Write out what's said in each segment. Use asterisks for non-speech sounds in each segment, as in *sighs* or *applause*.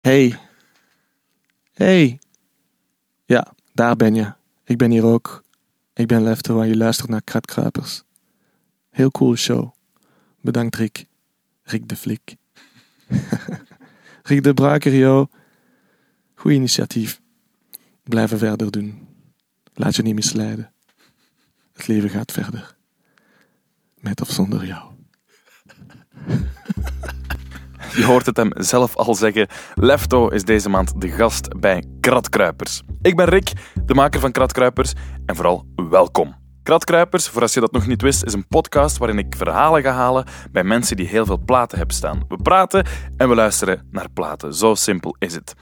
Hey. Hey. Ja, daar ben je. Ik ben hier ook. Ik ben Lefto en je luistert naar Kratkruipers. Heel cool show. Bedankt Rick. Rick de Flik. *laughs* Rick de Braker, yo. Goed initiatief. Blijven verder doen. Laat je niet misleiden. Het leven gaat verder. Met of zonder jou. *laughs* Je hoort het hem zelf al zeggen. Lefto is deze maand de gast bij Kratkruipers. Ik ben Rick, de maker van Kratkruipers, en vooral welkom. Kratkruipers, voor als je dat nog niet wist, is een podcast waarin ik verhalen ga halen bij mensen die heel veel platen hebben staan. We praten en we luisteren naar platen. Zo simpel is het.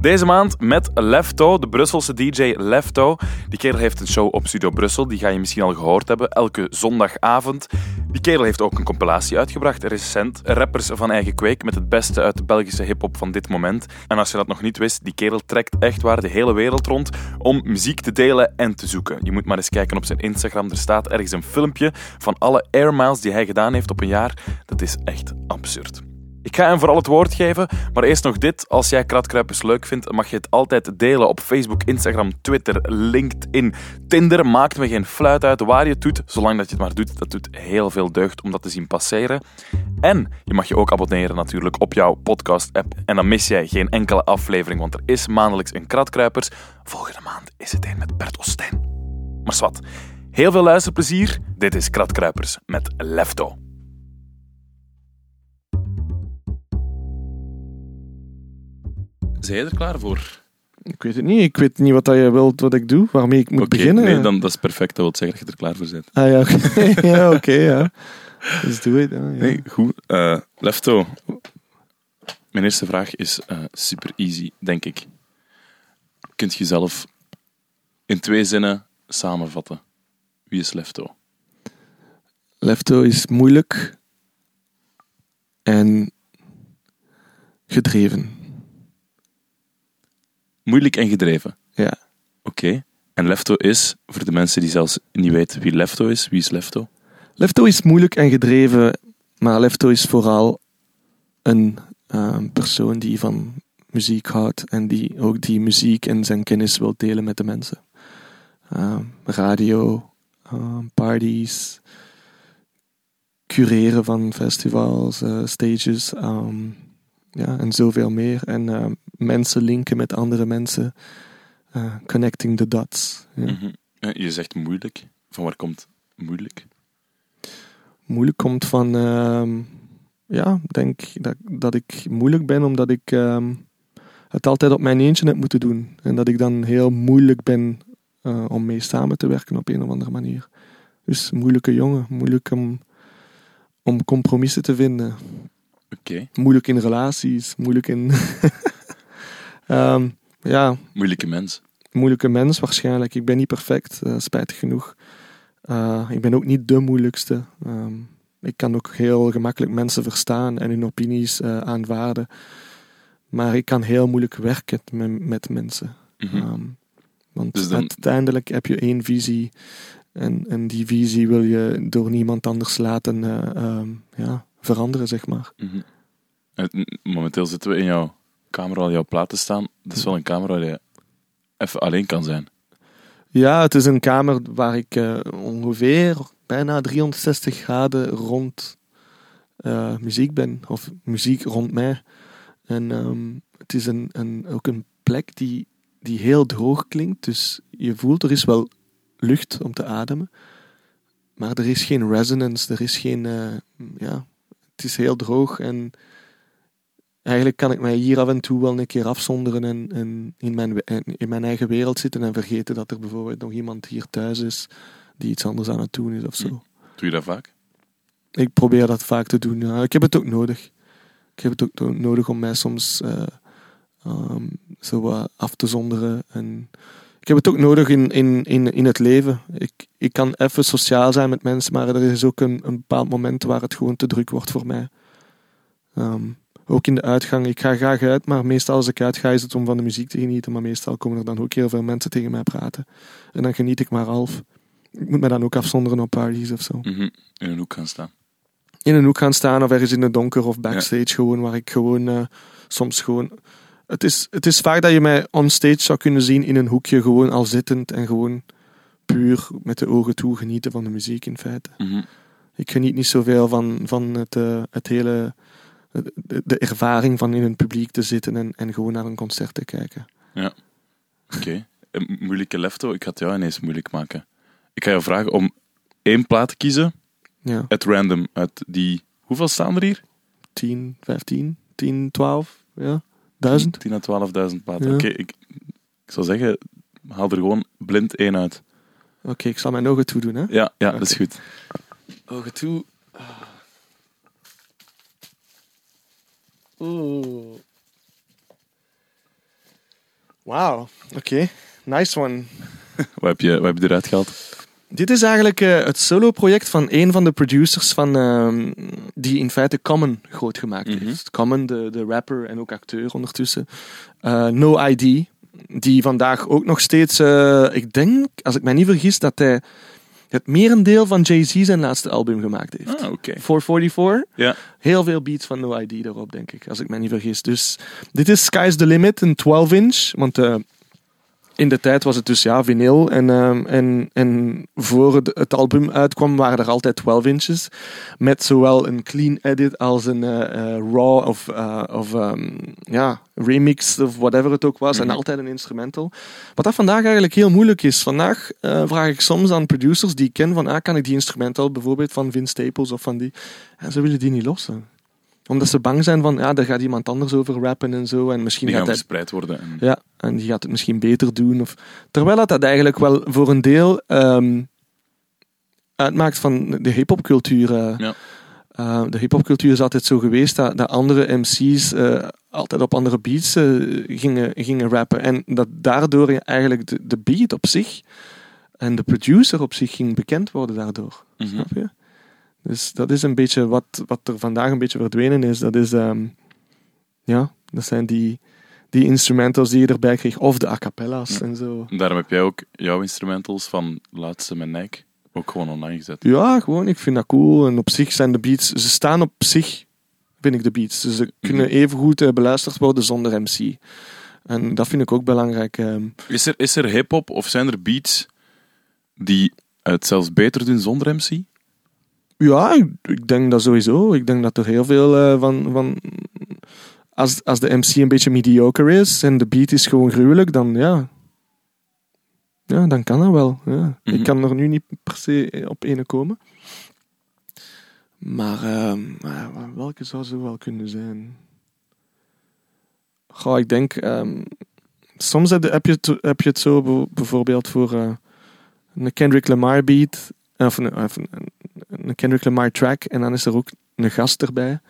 Deze maand met Lefto, de Brusselse DJ Lefto. Die kerel heeft een show op Studio Brussel, die ga je misschien al gehoord hebben, elke zondagavond. Die kerel heeft ook een compilatie uitgebracht, recent. Rappers van eigen kweek met het beste uit de Belgische hip-hop van dit moment. En als je dat nog niet wist, die kerel trekt echt waar de hele wereld rond om muziek te delen en te zoeken. Je moet maar eens kijken op zijn Instagram. Er staat ergens een filmpje van alle air miles die hij gedaan heeft op een jaar. Dat is echt absurd. Ik ga hem vooral het woord geven, maar eerst nog dit. Als jij Kratkruipers leuk vindt, mag je het altijd delen op Facebook, Instagram, Twitter, LinkedIn, Tinder. Maakt me geen fluit uit waar je het doet, zolang dat je het maar doet. Dat doet heel veel deugd om dat te zien passeren. En je mag je ook abonneren natuurlijk op jouw podcast-app. En dan mis jij geen enkele aflevering, want er is maandelijks een Kratkruipers. Volgende maand is het een met Bert Ostijn. Maar zwart, heel veel luisterplezier. Dit is Kratkruipers met Lefto. Zijn je er klaar voor? Ik weet het niet. Ik weet niet wat dat je wilt wat ik doe, waarmee ik moet Oké, beginnen. Nee, dan, dat is perfect. Dat wil zeggen dat je er klaar voor bent. Ah ja, oké. *laughs* ja, oké, ja. Dus doe het. Ja. Nee, goed. Eh, Lefto. Mijn eerste vraag is eh, super easy, denk ik. Kunt je zelf in twee zinnen samenvatten? Wie is Lefto? Lefto is moeilijk en gedreven. Moeilijk en gedreven. Ja. Oké. En Lefto is, voor de mensen die zelfs niet weten wie Lefto is, wie is Lefto? Lefto is moeilijk en gedreven, maar Lefto is vooral een eh, persoon die van muziek houdt en die ook die muziek en zijn kennis wil delen met de mensen. Eh, radio, eh, parties, cureren van festivals, eh, stages ehm, ja, en zoveel meer. En eh, mensen linken met andere mensen, eh, connecting the dots. Ja. Mhm. Je zegt moeilijk. Van waar komt moeilijk? moeilijk komt van, ehm, ja, denk dat, dat ik moeilijk ben omdat ik ehm, het altijd op mijn eentje heb moeten doen. En dat ik dan heel moeilijk ben eh, om mee samen te werken op een of andere manier. Dus moeilijke jongen, moeilijk om, om compromissen te vinden. Oké. Moeilijk in relaties, moeilijk in. *laughs* Ehm, ja, Moeilijke mens. moeilijke mens waarschijnlijk. Ik ben niet perfect, eh, spijtig genoeg. Eh, ik ben ook niet de moeilijkste. Ehm, ik kan ook heel gemakkelijk mensen verstaan en hun opinies eh, aanvaarden. Maar ik kan heel moeilijk werken met, met mensen. Ehm, want Dus dan- uiteindelijk heb je één visie. En, en die visie wil je door niemand anders laten eh, ehm, ja, veranderen, zeg maar. Mhm. En Momenteel zitten we in jouw kamer al jouw platen staan. Dat is wel een kamer waar je even alleen kan zijn. Ja, het is een kamer waar ik eh, ongeveer bijna 360 graden rond eh, muziek ben. Of muziek rond mij. En ehm, het is een, een, ook een plek die, die heel droog klinkt. Dus je voelt er is wel lucht om te ademen. Maar er is geen resonance. Er is geen... eh, ja, het is heel droog en... Eigenlijk kan ik mij hier af en toe wel een keer afzonderen en, en in, mijn, en in mijn eigen wereld zitten en vergeten dat er bijvoorbeeld nog iemand hier thuis is die iets anders aan het doen is of zo. Doe je dat vaak? Ik probeer dat vaak te doen. Ja. Ik heb het ook nodig. Ik heb het ook nodig om mij soms eh, ehm, zo wat af te zonderen. En ik heb het ook nodig in, in, in, in het leven. Ik, ik kan even sociaal zijn met mensen, maar er is ook een, een bepaald moment waar het gewoon te druk wordt voor mij. Ehm, ook in de uitgang. Ik ga graag uit, maar meestal als ik uitga is het om van de muziek te genieten. Maar meestal komen er dan ook heel veel mensen tegen mij praten. En dan geniet ik maar half. Ik moet me dan ook afzonderen op parties of zo Mhm. In een hoek gaan staan. in een hoek gaan staan of ergens in het donker of backstage gewoon, waar ik gewoon eh, soms gewoon het is, het is vaak dat je mij onstage zou kunnen zien in een hoekje, gewoon al zittend en gewoon puur met de ogen toe genieten van de muziek in feite. Mhm. Ik geniet niet zoveel van, van het, eh, het hele, de, de ervaring van in een publiek te zitten en, en gewoon naar een concert te kijken. Oké. Een moeilijke lefto. Ik ga het jou ineens moeilijk maken. Ik ga jou vragen om één plaat te kiezen, Ja, at random, uit die... Hoeveel staan er hier? 10, 15, 10, 12, ja, 1000. 10 à 12.000 platen. Ja. Oké, ik, ik zou zeggen, haal er gewoon blind één uit. Oké, ik zal mijn ogen toe doen, hè. Ja, ja dat is goed. Ogen toe. Oeh. Wauw, oké. Nice one. *laughs* Wat heb je, wat heb je eruit gehaald? Dit is eigenlijk eh, het solo-project van een van de producers van, ehm, die in feite Common groot gemaakt Mhm. heeft. Common, de, de rapper en ook acteur ondertussen. Eh, no ID, die vandaag ook nog steeds, eh, ik denk, als ik mij niet vergis, dat hij het merendeel van Jay-Z zijn laatste album gemaakt heeft. Ah, oké. 444. Ja. Heel veel beats van No ID daarop, denk ik, als ik mij niet vergis. Dus dit is Sky's the Limit, een 12-inch. Want in de tijd was het dus ja, vinyl. En, ehm, en, en voor het, het album uitkwam waren er altijd 12 inches. Met zowel een clean edit als een eh, eh, raw of, eh, of ehm, ja, remix of whatever het ook was. Mhm. En altijd een instrumental. Wat dat vandaag eigenlijk heel moeilijk is. Vandaag vraag ik soms aan producers die ik ken van ah, kan ik die instrumental bijvoorbeeld van Vince Staples of van die. En ze willen die niet lossen omdat ze bang zijn van, ja, daar gaat iemand anders over rappen en zo. En misschien Die gaat gaan hij verspreid worden. En... ja, en die gaat het misschien beter doen. Of, terwijl dat, dat eigenlijk wel voor een deel ehm, uitmaakt van de hip-hopcultuur. eh. Ja. Eh, de hip-hopcultuur is altijd zo geweest dat, dat andere MC's eh, altijd op andere beats gingen, gingen rappen. En dat daardoor eigenlijk de, de beat op zich en de producer op zich ging bekend worden daardoor. Mhm. Snap je? Dus dat is een beetje wat, wat er vandaag een beetje verdwenen is. Dat is, ehm, ja, dat zijn die, die instrumentals die je erbij kreeg, of de a cappella's Ja. en zo. Daarom heb jij ook jouw instrumentals van laatste met Nike ook gewoon online gezet. Ja, gewoon, ik vind dat cool. En op zich zijn de beats, ze staan op zich, vind ik de beats. Dus ze kunnen even goed eh, beluisterd worden zonder MC. En dat vind ik ook belangrijk. ehm. Is er, is er hip-hop of zijn er beats die het zelfs beter doen zonder MC? Ja, ik, denk dat sowieso. Ik denk dat er heel veel eh, van. van als, als de MC een beetje mediocre is en de beat is gewoon gruwelijk, dan ja. Ja, dan kan dat wel. Ja. Mhm. Ik kan er nu niet per se op ene komen. Maar ehm, welke zou zo wel kunnen zijn? Goh, ik denk. ehm, soms heb je, heb, je het, heb je het zo bijvoorbeeld voor eh, een Kendrick Lamar beat. Of een, of een, een Kendrick Lamar track en dan is er ook een gast erbij.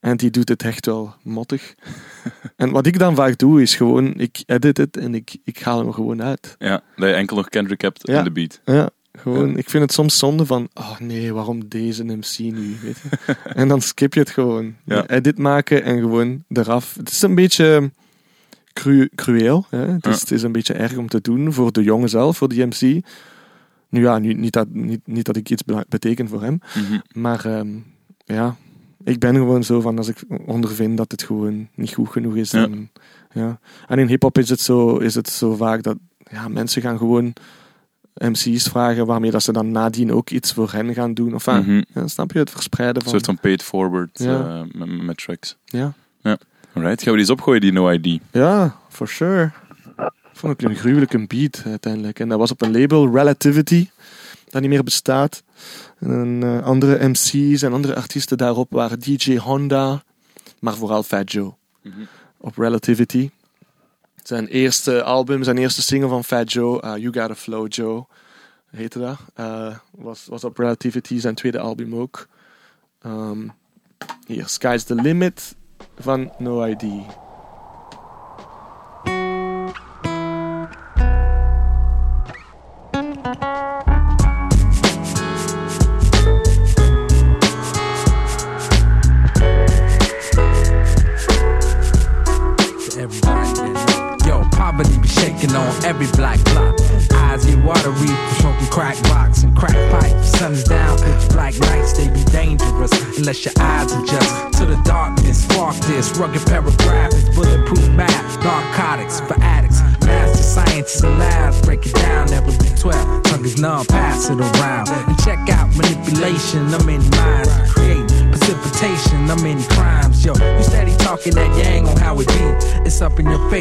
En die doet het echt wel mottig. *laughs* en wat ik dan vaak doe, is gewoon, ik edit het en ik, ik haal hem gewoon uit. Ja, dat je enkel nog Kendrick hebt Ja. in de beat. Ja, gewoon, Ja. ik vind het soms zonde van, oh nee, waarom deze MC nu, weet je. *laughs* en dan skip je het gewoon. Ja. Edit maken en gewoon eraf. Het is een beetje cru crueel. Hè? Het, is, het is een beetje erg om te doen voor de jongen zelf, voor die MC. Nu ja, nu, niet, dat, niet, niet dat ik iets be- beteken voor hem. Mhm. Maar ehm, ja, ik ben gewoon zo van als ik ondervind dat het gewoon niet goed genoeg is. Ja. Dan, ja. En in hip-hop is, het zo- is het zo vaak dat ja, mensen gaan gewoon MC's vragen waarmee dat ze dan nadien ook iets voor hen gaan doen. Of ah, Mhm. ja, snap je het verspreiden Een van. soort van paid forward Ja. eh, met, met tracks. Ja. Alright, gaan we die eens opgooien, die No ID? ja, for sure. Vond ik een gruwelijke beat uiteindelijk. En dat was op een label, Relativity, dat niet meer bestaat. En eh, andere MC's en andere artiesten daarop waren DJ Honda, maar vooral Fat Joe. op Relativity. Zijn eerste album, zijn eerste single van Fat Joe, uh, You Gotta Flow Joe, heette dat. Uh, was, was op Relativity, zijn tweede album ook. Ehm, hier, Sky's the Limit van No ID.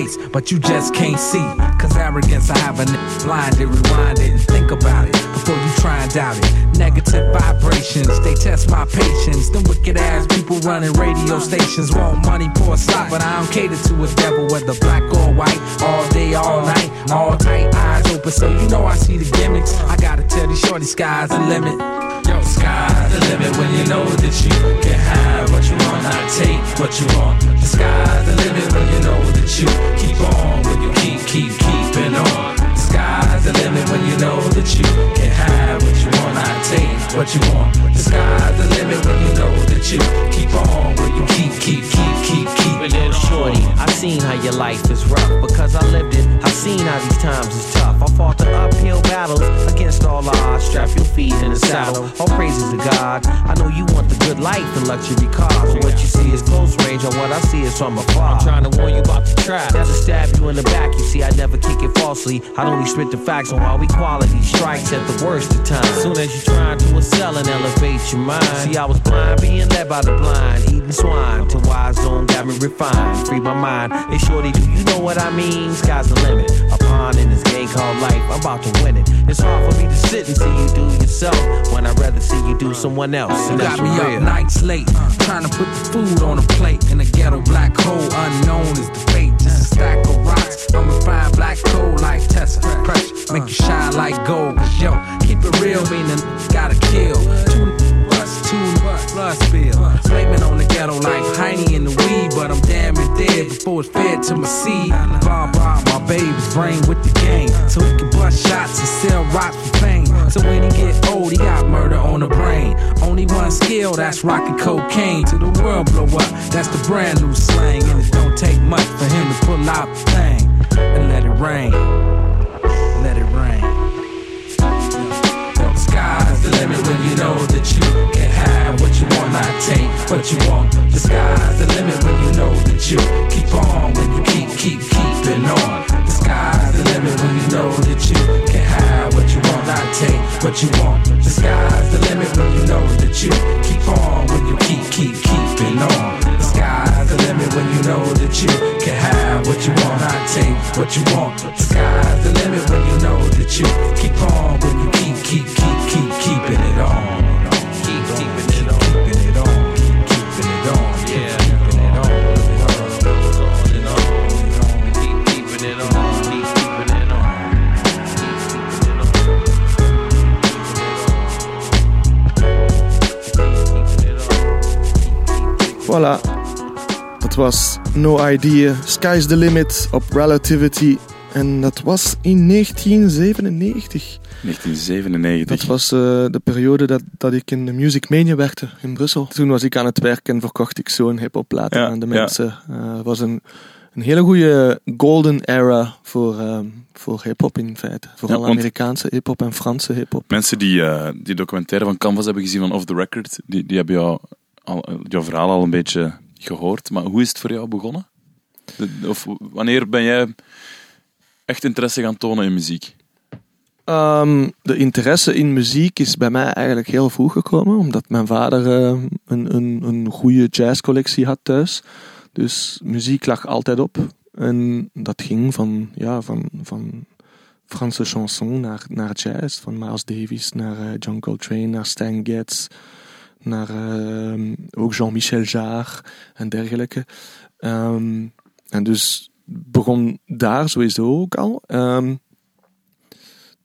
Face, but you just can't see. Cause arrogance, I have a n- blinded, rewind it, and think about it before you try and doubt it. Negative vibrations, they test my patience. Them wicked ass people running radio stations want money for a slot, but I don't cater to a devil, whether black or white, all day, all night, all tight, eyes open, so you know I see the gimmicks. I gotta tell these shorty sky's the limit. Sky's the limit when you know that you can have what you want, not take what you want. The sky's the limit when you know that you keep on, when you keep, keep, keeping on. The sky's the limit when you know that you can have what you want, not take what you want. The sky's the limit when you know that you keep on, when you keep, keep, keep, keep, keeping Little it shorty, I've seen how your life is rough because I lived it. I've seen how these times is tough. I fought the uphill battles against all odds. Strap your feet in the saddle. All praises to God. I know you want the good life and luxury cars. But what you see is close range, and what I see is from afar. I'm trying to warn you about the trap. Never stab you in the back. You see, I never kick it falsely. I only spit the facts on how equality strikes at the worst of times. Soon as you trying to excel and elevate your mind. See, I was blind, being led by the blind, eating swine. To wise zone got me refined. Free my mind. Hey, shorty, do you know what I mean? Sky's the limit. A pawn in this game called life. I'm about to win it. It's hard for me to sit and see you do yourself when I'd rather see you do someone else. You got me real. up nights late, trying to put the food on a plate in a ghetto black hole. Unknown is the fate, just a stack of rocks. I'm a fine black coal like Tessa. Pressure, make you shine like gold. 'Cause yo, keep it real, meaning gotta kill. Two bust, two blood spill. Blaming on the ghetto like Heine in the weed, but I'm damn it dead before it's fed to my seed. Bob rob my baby's brain with the game, so he can bust shots and sell rocks for fame. So when he get old, he got murder on the brain. Only one skill, that's rockin' cocaine. To the world blow up, that's the brand new slang. And it don't take much for him to pull out the thing and let it rain. The limit when you know that you can have what you want, not take what you want. The sky's the limit when you know that you keep on, when you keep, keep, keeping on. Sky's the limit when you know that you can have what you want, not take what you want. The sky's the limit when you know that you keep on, when you keep, keep, keeping on. The sky's the limit when you know that you can have what you want, not take what you want. The sky's the limit when you know that you keep on, when you keep, keep, keep, keep, keeping it on. Voilà. Dat was No Idea, Sky's the Limit op Relativity. En dat was in 1997. 1997. Dat was eh, de periode dat, dat ik in de Music Mania werkte in Brussel. Toen was ik aan het werk en verkocht ik zo'n hip-hop plaat Ja, aan de mensen. Eh, Het was een, een hele goede golden era voor, ehm, voor hip-hop in feite. Vooral Ja, Amerikaanse hip-hop en Franse hip-hop. Mensen die eh, die documentaire van Canvas hebben gezien van Off the Record, die, die hebben jou al, jouw verhaal al een beetje gehoord. Maar hoe is het voor jou begonnen? Of wanneer ben jij echt interesse gaan tonen in muziek? Ehm, de interesse in muziek is bij mij eigenlijk heel vroeg gekomen, omdat mijn vader eh, een, een, een goede jazzcollectie had thuis. Dus muziek lag altijd op. En dat ging van, ja, van, van Franse chanson naar, naar jazz, van Miles Davis naar eh, John Coltrane, naar Stan Getz, naar ehm, ook Jean-Michel Jarre en dergelijke. Ehm, en dus begon daar sowieso ook al. Ehm,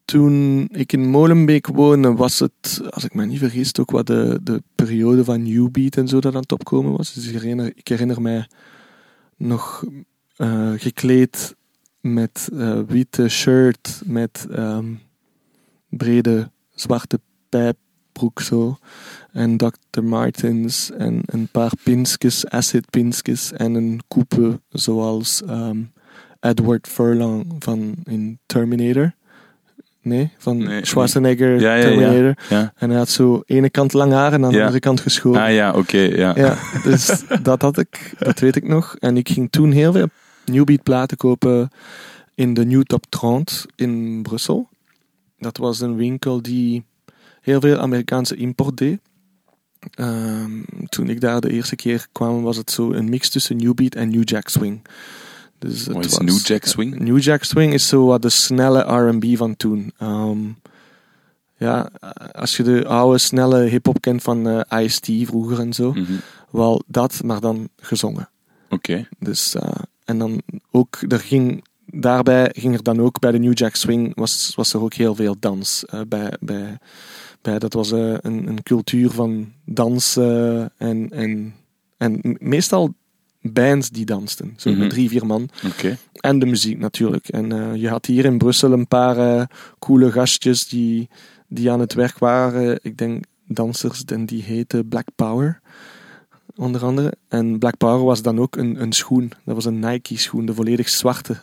toen ik in Molenbeek woonde, was het, als ik me niet vergis, ook wat de, de periode van New Beat en zo dat aan het opkomen was. Dus ik herinner, ik herinner mij nog eh, gekleed met eh, witte shirt, met brede zwarte pijpbroek zo. En Dr. Martens en een paar pinskes, acid pinskes en een coupe zoals ehm, Edward Furlong van in Terminator. Nee, van Nee, Schwarzenegger, Ja, ja, ja. Terminator. Ja. En hij had zo ene kant lang haar en aan de andere kant geschoren. Ah ja, oké, ja. Ja, dus *laughs* dat had ik, dat weet ik nog. En ik ging toen heel veel Newbeat platen kopen in de New Top 30 in Brussel. Dat was een winkel die heel veel Amerikaanse import deed. Ehm, toen ik daar de eerste keer kwam, was het zo een mix tussen Newbeat en New Jack Swing. Dus Wat is was- New Jack Swing? New Jack Swing is zo wat de snelle R&B van toen. Ehm, ja, als je de oude snelle hip-hop kent van eh Ice-T vroeger en zo, Mhm. wel dat, maar dan gezongen. Oké. Dus, eh, en dan ook, er ging, daarbij ging er dan ook bij de New Jack Swing, was, was er ook heel veel dans. eh, bij, bij, bij, dat was eh, een, een cultuur van dans eh, en, en, en meestal bands die dansten. Zo Mhm. drie, vier man. En de muziek natuurlijk. En eh, je had hier in Brussel een paar coole gastjes die, die aan het werk waren. Ik denk dansers en die heten Black Power. Onder andere. En Black Power was dan ook een, een schoen. Dat was een Nike schoen. De volledig zwarte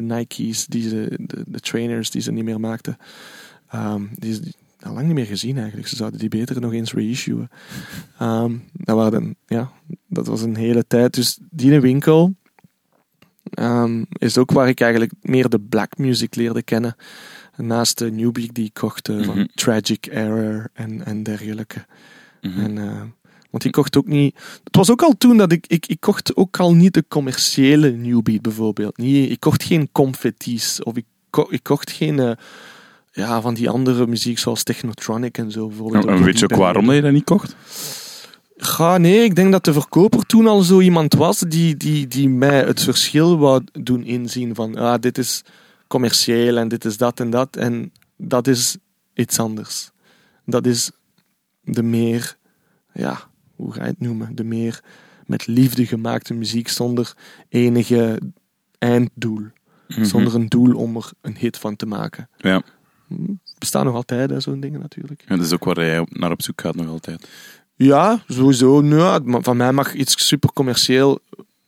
Nike's. Die ze, de, de trainers die ze niet meer maakten. Ehm, die al lang niet meer gezien eigenlijk. Ze zouden die beter nog eens reissuen. Ehm, dat, waren ja, dat was een hele tijd. Dus die winkel ehm, is ook waar ik eigenlijk meer de black music leerde kennen. Naast de Newbeat die ik kocht eh, van Mhm. Tragic Error en, en dergelijke. Mhm. En, eh, want ik kocht ook niet... Het was ook al toen dat ik... Ik, ik kocht ook al niet de commerciële Newbeat bijvoorbeeld. Niet, ik kocht geen confetti's. Of ik, ko- ik kocht geen... eh, ja, van die andere muziek zoals Technotronic en zo bijvoorbeeld. En, en weet je ook waarom dat je dat niet kocht? Ga, nee, ik denk dat de verkoper toen al zo iemand was die, die, die mij het verschil wou doen inzien van ah, dit is commercieel en dit is dat en dat en dat is iets anders. Dat is de meer, ja, hoe ga je het noemen? De meer met liefde gemaakte muziek zonder enige einddoel. Mhm. Zonder een doel om er een hit van te maken. Ja. Bestaan nog altijd, hè, zo'n dingen natuurlijk. ja, dat is ook waar jij naar op zoek gaat nog altijd. Ja, sowieso. Nou, ja, van mij mag iets super commercieel.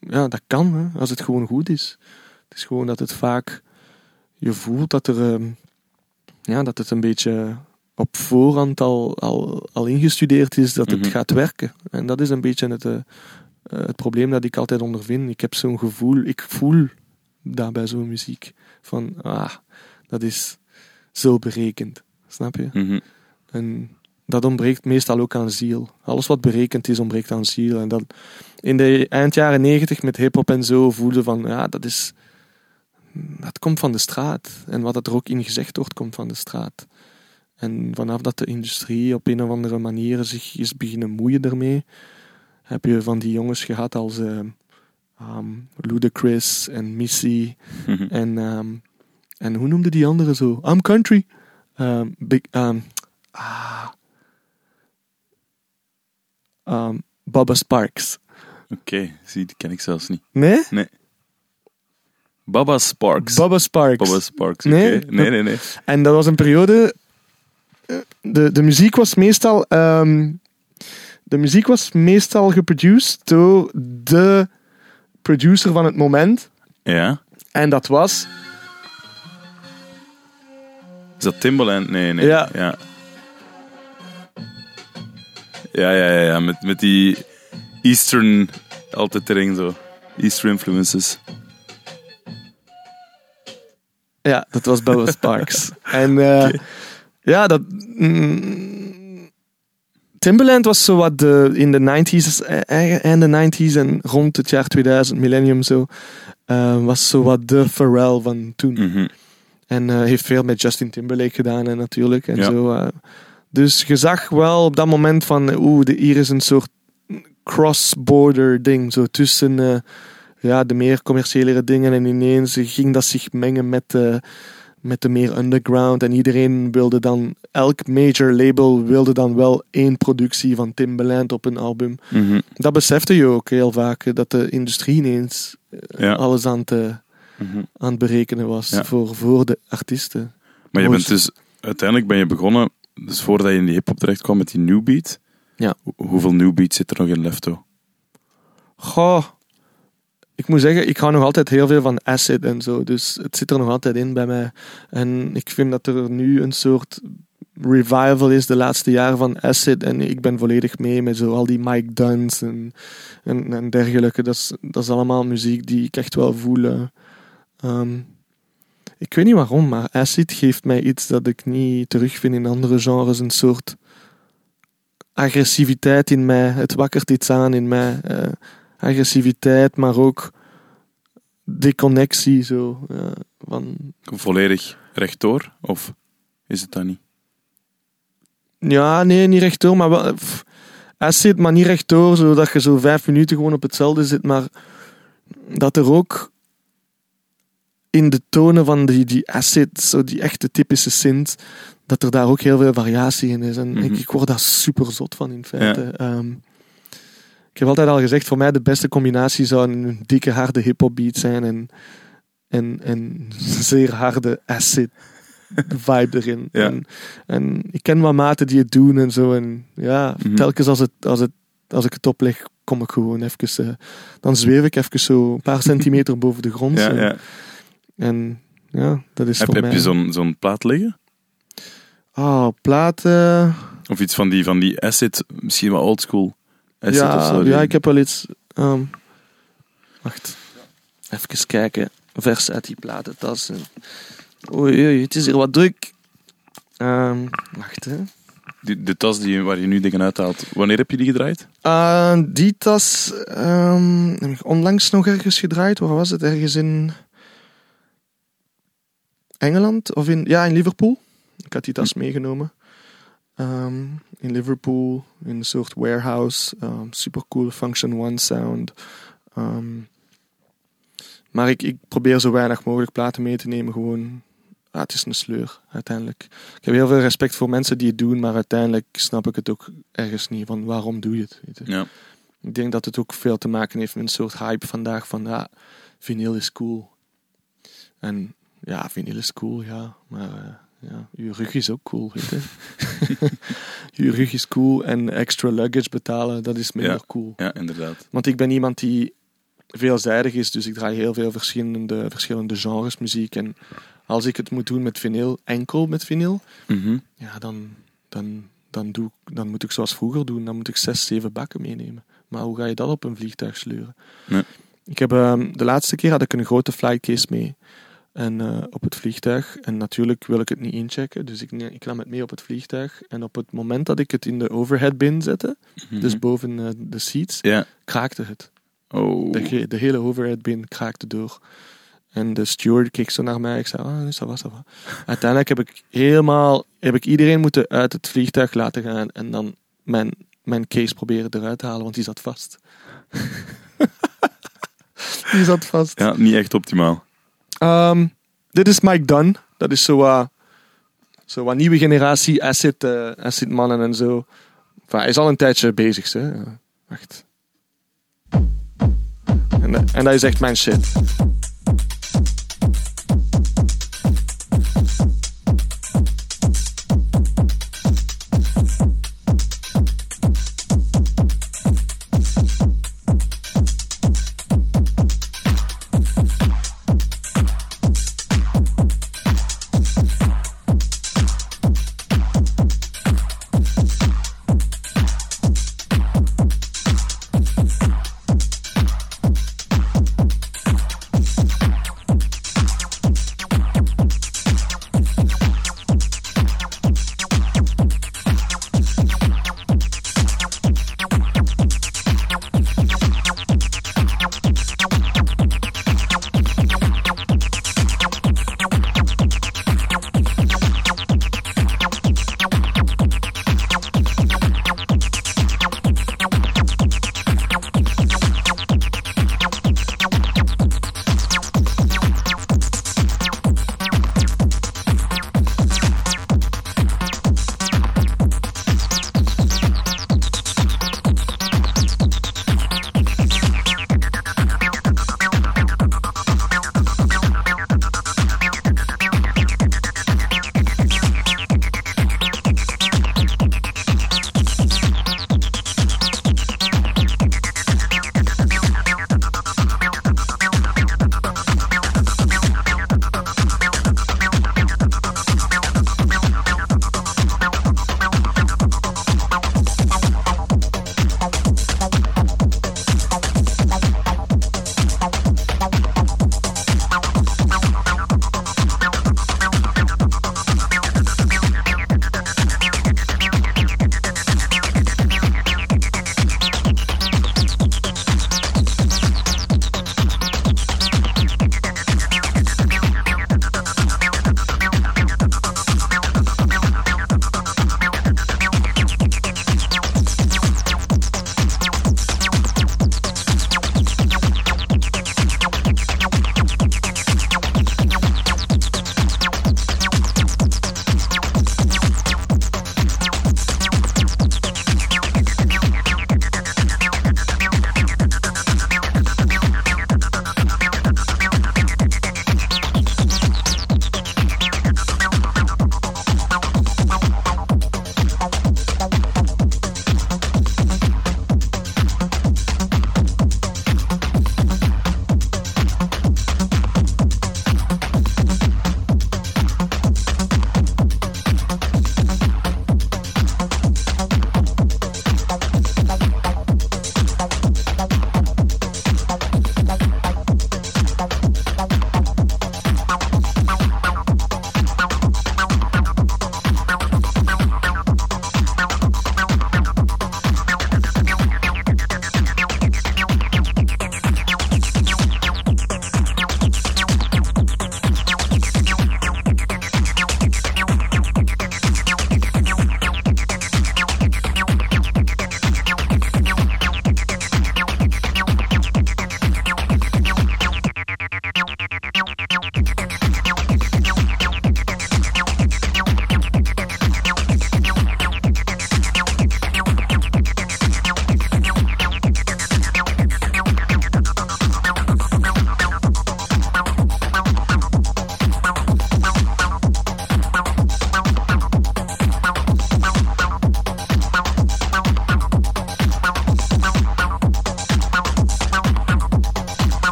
Ja, dat kan, hè, als het gewoon goed is. Het is gewoon dat het vaak. Je voelt dat, er, ehm, ja, dat het een beetje op voorhand al, al, al ingestudeerd is dat het Mhm. gaat werken. En dat is een beetje het, eh, het probleem dat ik altijd ondervind. Ik heb zo'n gevoel, ik voel dat bij zo'n muziek. Van, ah, dat is zo berekend. Snap je? Mhm. En dat ontbreekt meestal ook aan ziel. Alles wat berekend is, ontbreekt aan ziel. En dat in de eind jaren negentig met hip-hop en zo voelde van ja, dat is. Dat komt van de straat. En wat er ook in gezegd wordt, komt van de straat. En vanaf dat de industrie op een of andere manier zich is beginnen moeien ermee, heb je van die jongens gehad als eh, ehm, Ludacris en Missy Mhm. en, ehm, en hoe noemde die andere zo? I'm country. Ehm, big, ehm, ah, Ehm, Bubba Sparks. Oké, zie, die ken ik zelfs niet. Nee? Baba Sparks. Bubba Sparks. Baba Sparks, Nee? oké. Nee, nee, nee. En dat was een periode. eh, De, de muziek was meestal. de muziek was meestal geproduced door de producer van het moment. Ja? En dat was. Is dat Timbaland? Nee, nee. Ja. Ja, ja, ja, ja, ja. Met, met die Eastern altijd erin zo. Eastern influences. Ja, dat was Bubba *laughs* Sparks. en eh, ja, dat. mm, Timbaland was zo wat de, in de 90s, eh, eind de 90s en rond het jaar 2000, millennium zo, eh, was zo wat de Pharrell van toen. Mhm. En eh, heeft veel met Justin Timberlake gedaan en natuurlijk. En Ja. zo, eh. dus je zag wel op dat moment van, eh, oeh, de- hier is een soort cross-border ding. Zo tussen ja, de meer commerciële dingen en ineens ging dat zich mengen met, met de meer underground. En iedereen wilde dan, elk major label wilde dan wel één productie van Timbaland op een album. Mhm. Dat besefte je ook heel vaak, dat de industrie ineens Ja. alles aan, Mhm. aan het berekenen was Ja. voor, voor de artiesten. Maar je bent dus... Uiteindelijk ben je begonnen... Dus voordat je in die hip-hop terecht kwam met die new beat. Ja. Ho- hoeveel new beat zit er nog in Lefto? Goh, ik moet zeggen, ik hou nog altijd heel veel van acid en zo. Dus het zit er nog altijd in bij mij. En ik vind dat er nu een soort revival is de laatste jaren van acid. En ik ben volledig mee met zo al die Mike Duns en, en, en dergelijke. Dat is, dat is allemaal muziek die ik echt wel voel. Eh. Ehm, ik weet niet waarom, maar acid geeft mij iets dat ik niet terugvind in andere genres. Een soort agressiviteit in mij. Het wakkert iets aan in mij. eh, agressiviteit, maar ook deconnectie. Zo, eh, van, Volledig rechtdoor? Of is het dat niet? ja, nee, niet rechtdoor, maar wel. pff, acid, maar niet rechtdoor, zodat je zo vijf minuten gewoon op hetzelfde zit. Maar dat er ook in de tonen van die, die acid, zo die echte typische synth, dat er daar ook heel veel variatie in is. En Mhm. ik, ik word daar super zot van in feite. Ehm, ik heb altijd al gezegd, voor mij de beste combinatie zou een dikke harde hip-hop beat zijn en, en, en *laughs* zeer harde acid vibe erin. Ja. En, en ik ken wat maten die het doen en zo. En ja, Mhm. telkens als, het, als, het, als ik het opleg, kom ik gewoon even. eh, dan zweef ik even zo een paar *laughs* centimeter boven de grond. Ja, ja. En ja, dat is Heb, voor heb je zo'n zo'n plaat liggen? Oh, platen. Of iets van die, van die acid, misschien wel oldschool acid ja, of zo? ja, ik heb wel iets. ehm, wacht. Even kijken. Vers uit die platentas. Oei, oei, het is hier wat druk. Ehm, wacht, hè. Die, de tas die, waar je nu dingen uithaalt, wanneer heb je die gedraaid? Ah, die tas ehm, heb ik onlangs nog ergens gedraaid. Waar was het? Ergens in Engeland? Of in, ja, in Liverpool. Ik had die tas meegenomen. Ehm, in Liverpool, in een soort warehouse. Um, super cool Function One sound. Ehm, maar ik, ik probeer zo weinig mogelijk platen mee te nemen. Gewoon, ah, het is een sleur uiteindelijk. Ik heb heel veel respect voor mensen die het doen, maar uiteindelijk snap ik het ook ergens niet. Van waarom doe je het? Weet je? Ja. Ik denk dat het ook veel te maken heeft met een soort hype vandaag van ja, vinyl is cool. En ja, vinyl is cool, ja. Maar eh, ja, je rug is ook cool, weet je. *laughs* *laughs* je rug is cool en extra luggage betalen, dat is minder Ja. cool. Ja, inderdaad. Want ik ben iemand die veelzijdig is, dus ik draai heel veel verschillende, verschillende genres muziek. En als ik het moet doen met vinyl, enkel met vinyl, Mhm. ja, dan, dan, dan, doe, dan moet ik zoals vroeger doen. Dan moet ik zes, zeven bakken meenemen. Maar hoe ga je dat op een vliegtuig sleuren? Nee. Ik heb, ehm, de laatste keer had ik een grote flightcase mee. En eh, op het vliegtuig. En natuurlijk wil ik het niet inchecken. Dus ik, ik nam het mee op het vliegtuig. En op het moment dat ik het in de overhead bin zette, Mhm. dus boven eh, de seats, kraakte het. Oh. De, de hele overhead bin kraakte door. En de steward keek zo naar mij. Ik zei, ah, ça va, ça va. Uiteindelijk heb ik helemaal, heb ik iedereen moeten uit het vliegtuig laten gaan. En dan mijn, mijn case proberen eruit te halen, want die zat vast. *laughs* die zat vast. Ja, niet echt optimaal. Ehm, dit is Mike Dunn. Dat is zo wat zo nieuwe generatie eh, acid mannen en zo. Hij is al een tijdje bezig, hè. Wacht. En dat is echt mijn shit.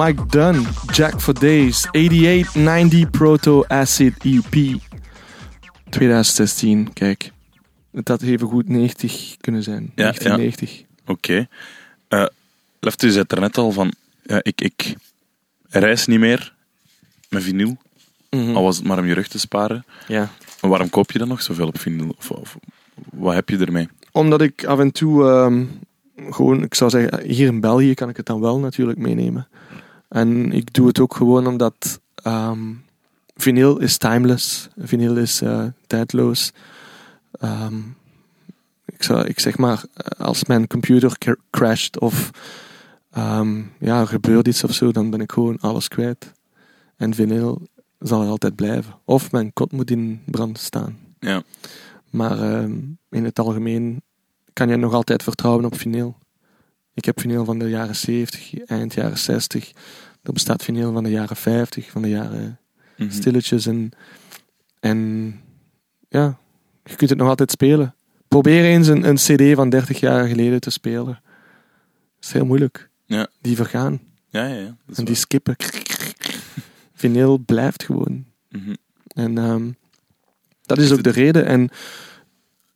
Mike Dunn, Jack for Days, 8890 Proto Acid EP. 2016, kijk. Het had even goed 90 kunnen zijn. Ja, 1990. Oké. Eh Left, u zei er net al van, ja, ik, ik reis niet meer met vinyl, Mhm. al was het maar om je rug te sparen. Ja. Maar waarom koop je dan nog zoveel op vinyl? Of, of wat heb je ermee? Omdat ik af en toe ehm, gewoon, ik zou zeggen, hier in België kan ik het dan wel natuurlijk meenemen. En ik doe het ook gewoon omdat ehm vinyl is timeless. Vinyl is eh, tijdloos. Ehm, ik, zou, ik zeg maar, als mijn computer cr- crasht of ehm, ja, er gebeurt iets of zo, dan ben ik gewoon alles kwijt. En vinyl zal er altijd blijven. Of mijn kot moet in brand staan. Ja. Maar in het algemeen kan je nog altijd vertrouwen op vinyl. Ik heb vinyl van de jaren 70, eind jaren 60. Er bestaat vinyl van de jaren 50, van de jaren Mhm. stilletjes. En, en ja, je kunt het nog altijd spelen. Probeer eens een, een CD van 30 jaar geleden te spelen. Dat is heel moeilijk. Ja. Die vergaan Ja, ja, ja. en die skippen. *laughs* Vinyl blijft gewoon. Mhm. En ehm, dat is ook de reden. En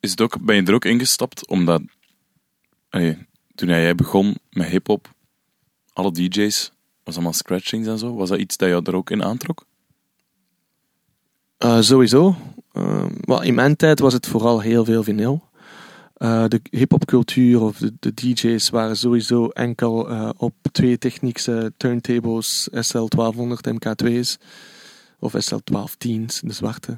Is het ook, ben je er ook ingestapt omdat allee, toen jij begon met hip-hop, alle DJ's, was allemaal scratchings en zo, was dat iets dat jou er ook in aantrok? Eh, sowieso. Uh, in mijn tijd was het vooral heel veel vinyl. Eh, de hip-hopcultuur of de, de DJ's waren sowieso enkel op twee technische turntables, SL1200 MK2's of SL1210's, de zwarte.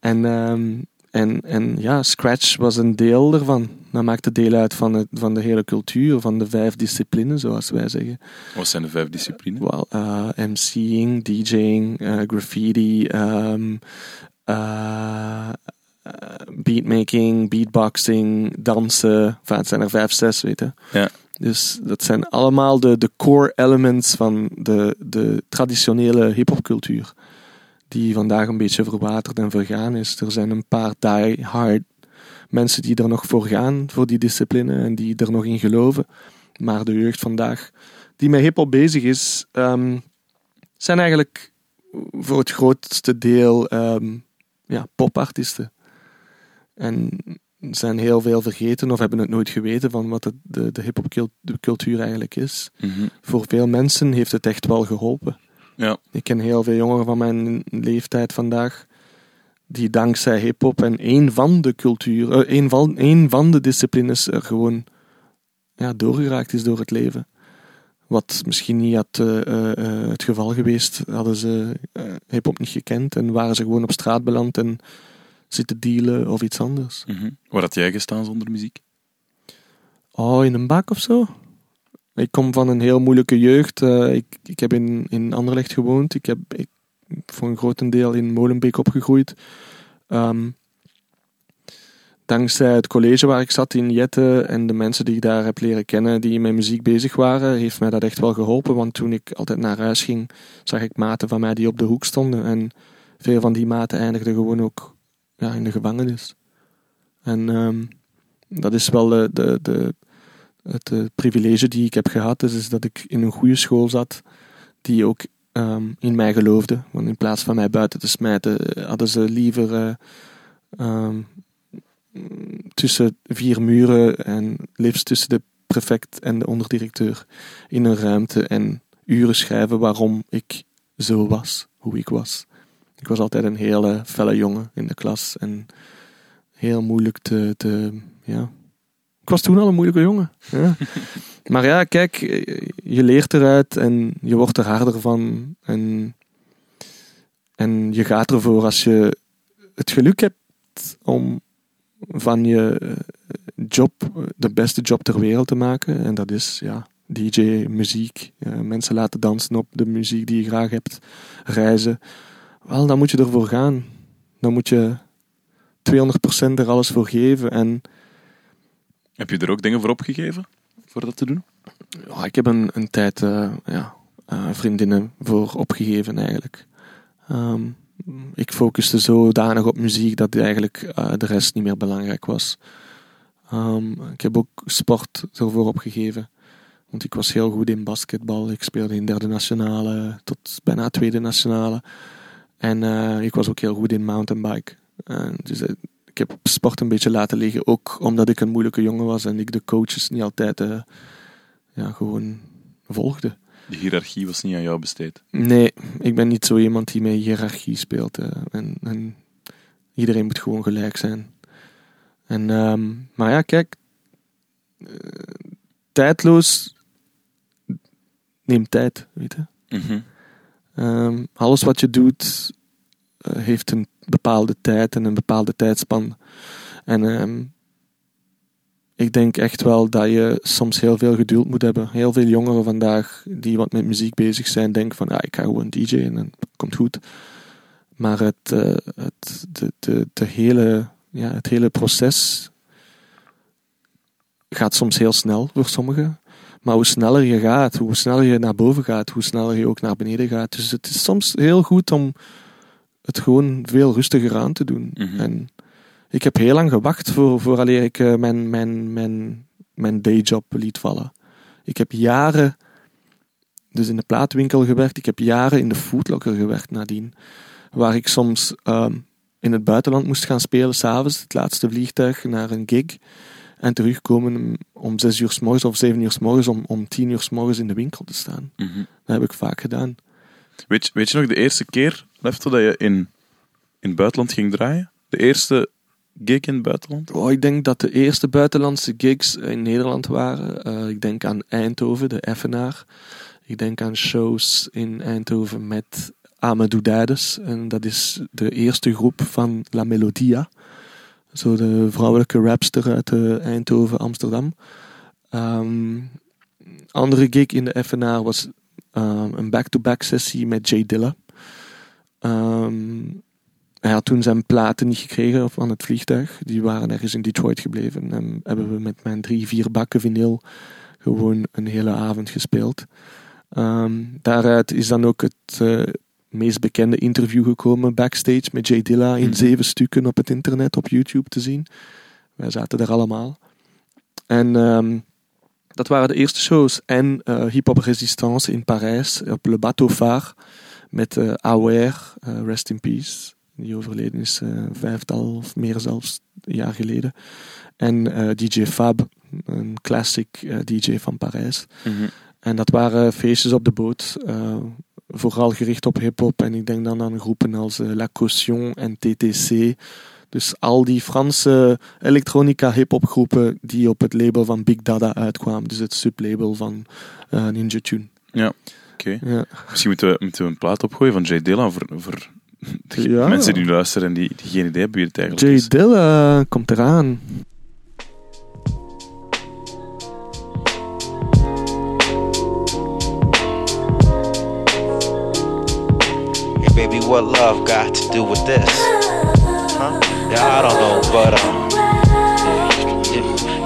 En, ehm, en, en ja, Scratch was een deel ervan. Dat maakte deel uit van, het, van de hele cultuur, van de vijf disciplines, zoals wij zeggen. Wat zijn de vijf disciplines? Wel, eh, MC'ing, DJing, eh, graffiti, ehm, eh, eh, beatmaking, beatboxing, dansen. Enfin, het zijn er vijf, zes, weet je. Ja. Dus dat zijn allemaal de, de core elements van de, de traditionele hip-hopcultuur. Die vandaag een beetje verwaterd en vergaan is. Er zijn een paar die-hard mensen die er nog voor gaan, voor die discipline, en die er nog in geloven. Maar de jeugd vandaag, die met hip-hop bezig is, ehm, zijn eigenlijk voor het grootste deel ehm, ja, popartiesten. En zijn heel veel vergeten of hebben het nooit geweten van wat de, de, de hip-hop-cultuur eigenlijk is. Mhm. Voor veel mensen heeft het echt wel geholpen. Ja. Ik ken heel veel jongeren van mijn leeftijd vandaag die dankzij hip-hop en één van de cultuur, eh, één van, één van de disciplines er gewoon ja, doorgeraakt is door het leven. Wat misschien niet had eh, eh, het geval geweest, hadden ze eh, hip-hop niet gekend en waren ze gewoon op straat beland en zitten dealen of iets anders. Mhm. Waar had jij gestaan zonder muziek? Oh, in een bak of zo? Ik kom van een heel moeilijke jeugd. Eh, ik, ik heb in, in Anderlecht gewoond. Ik heb ik, voor een grotendeel in Molenbeek opgegroeid. Ehm, dankzij het college waar ik zat in Jette en de mensen die ik daar heb leren kennen die met muziek bezig waren, heeft mij dat echt wel geholpen. Want toen ik altijd naar huis ging, zag ik maten van mij die op de hoek stonden. En veel van die maten eindigden gewoon ook ja, in de gevangenis. En ehm, dat is wel de, de, de, het eh, privilege die ik heb gehad. Dus is dat ik in een goede school zat die ook ehm, in mij geloofde. Want in plaats van mij buiten te smijten, eh, hadden ze liever eh, ehm, tussen vier muren en liefst tussen de prefect en de onderdirecteur in een ruimte en uren schrijven waarom ik zo was, hoe ik was. Ik was altijd een hele felle jongen in de klas en heel moeilijk te, te ja. Was toen al een moeilijke jongen. Ja. *laughs* maar ja, kijk, je leert eruit en je wordt er harder van. En, en je gaat ervoor als je het geluk hebt om van je job de beste job ter wereld te maken. En dat is ja, DJ, muziek, ja, mensen laten dansen op de muziek die je graag hebt, reizen. Wel, dan moet je ervoor gaan. Dan moet je 200% er alles voor geven. En Heb je er ook dingen voor opgegeven? Voor dat te doen? ja, ik heb een, een tijd eh, ja, eh, vriendinnen voor opgegeven eigenlijk. Ehm, ik focuste zodanig op muziek dat eigenlijk eh, de rest niet meer belangrijk was. Ehm, ik heb ook sport ervoor opgegeven. Want ik was heel goed in basketbal. Ik speelde in derde nationale tot bijna tweede nationale. En ik was ook heel goed in mountainbike. En dus ik heb sport een beetje laten liggen. Ook omdat ik een moeilijke jongen was en ik de coaches niet altijd eh, ja, gewoon volgde. De hiërarchie was niet aan jou besteed. Nee, ik ben niet zo iemand die met hiërarchie speelt. eh, en, en iedereen moet gewoon gelijk zijn. En, ehm, maar ja, kijk. eh, tijdloos neemt tijd, weet je. Mhm. Ehm, alles wat je doet heeft een bepaalde tijd en een bepaalde tijdspan. En ehm, ik denk echt wel dat je soms heel veel geduld moet hebben. Heel veel jongeren vandaag die wat met muziek bezig zijn, denken van ja, ik ga gewoon DJ en dan komt goed. Maar het, eh, het, de, de, de hele, ja, het hele proces gaat soms heel snel voor sommigen. Maar hoe sneller je gaat, hoe sneller je naar boven gaat, hoe sneller je ook naar beneden gaat. Dus het is soms heel goed om het gewoon veel rustiger aan te doen. Mhm. En ik heb heel lang gewacht voor, voor ik eh, mijn, mijn, mijn, mijn dayjob liet vallen. Ik heb jaren dus in de plaatwinkel gewerkt. Ik heb jaren in de foodlocker gewerkt nadien. Waar ik soms ehm, in het buitenland moest gaan spelen, s'avonds, het laatste vliegtuig naar een gig. En terugkomen om zes uur s morgens of zeven uur s morgens om, om tien uur s morgens in de winkel te staan. Mhm. Dat heb ik vaak gedaan. Weet, weet je nog de eerste keer, Lefto, dat je in, in het buitenland ging draaien? De eerste gig in het buitenland? Oh, ik denk dat de eerste buitenlandse gigs in Nederland waren. Eh, ik denk aan Eindhoven, de Effenaar. Ik denk aan shows in Eindhoven met Amadou Dades. En dat is de eerste groep van La Melodia. Zo de vrouwelijke rapster uit eh, Eindhoven, Amsterdam. Ehm, andere gig in de Effenaar was ehm, een back-to-back sessie met Jay Dilla. Ehm, hij had toen zijn platen niet gekregen van het vliegtuig. Die waren ergens in Detroit gebleven. En hebben we met mijn drie, vier bakken vinyl gewoon een hele avond gespeeld. Ehm, daaruit is dan ook het eh, meest bekende interview gekomen backstage met Jay Dilla in Mhm. zeven stukken op het internet, op YouTube te zien. Wij zaten daar allemaal. En ehm, dat waren de eerste shows. En eh Hip Hop Resistance in Parijs, op Le Bateau Phare, met eh, Rest in Peace. Die overleden is eh, vijftal of meer zelfs jaar geleden. En DJ Fab, een classic DJ van Parijs. Mhm. En dat waren feestjes op de boot, vooral gericht op hip-hop. En ik denk dan aan groepen als La Caution en TTC. Dus al die Franse elektronica hip-hop groepen die op het label van Big Dada uitkwamen. Dus het sublabel van Ninja Tune. Oké. Ja. Misschien moeten we, moeten we een plaat opgooien van Jay Dilla voor, voor de Ja. mensen die luisteren en die, die geen idee hebben wie het eigenlijk Jay is. Dilla komt eraan. Hey baby, what love got to do with this? Huh? Yeah, I don't know, but um,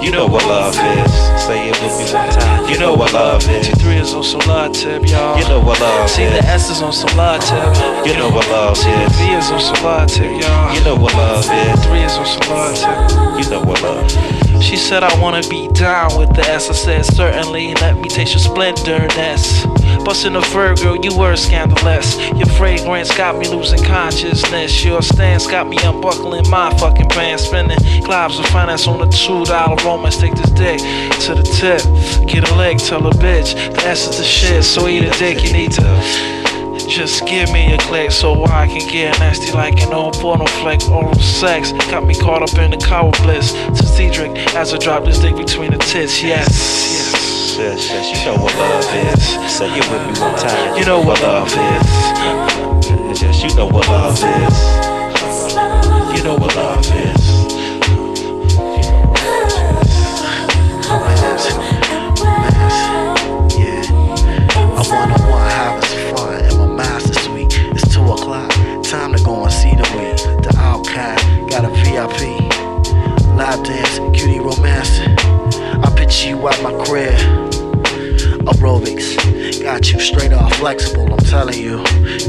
you know what love is. Say it with me one time. You know what love is. T3 is on some live tip, y'all. You know what love is. See the. S is on some live tip. You know what love is. V is on some live tip, y'all. You know what love is. Three is on some live tip. You know what love. is. She said I wanna be down with the S. I said certainly. Let me taste your splendor. splendorness. Bustin' a Virgo, you were scandalous. Your fragrance got me losing consciousness. Your stance got me unbuckling my fucking pants. Spending globs of finance on a two dollar romance. Take this dick to the tip. Get a leg, tell a bitch. The is the shit, so eat a dick. You need to. Just give me a click so I can get nasty like an old porno flick. Oral sex got me caught up in the cow bliss. To Cedric as I drop this dick between the tits. Yes, yes. Yes, yes, you know what love is. Say it with me one time. You know what love is. Yes, yes, you know what love is. You know what love is. Got a VIP. Live dance, cutie romance. I picture you at my crib. Aerobics, got you straight off flexible. I'm telling you,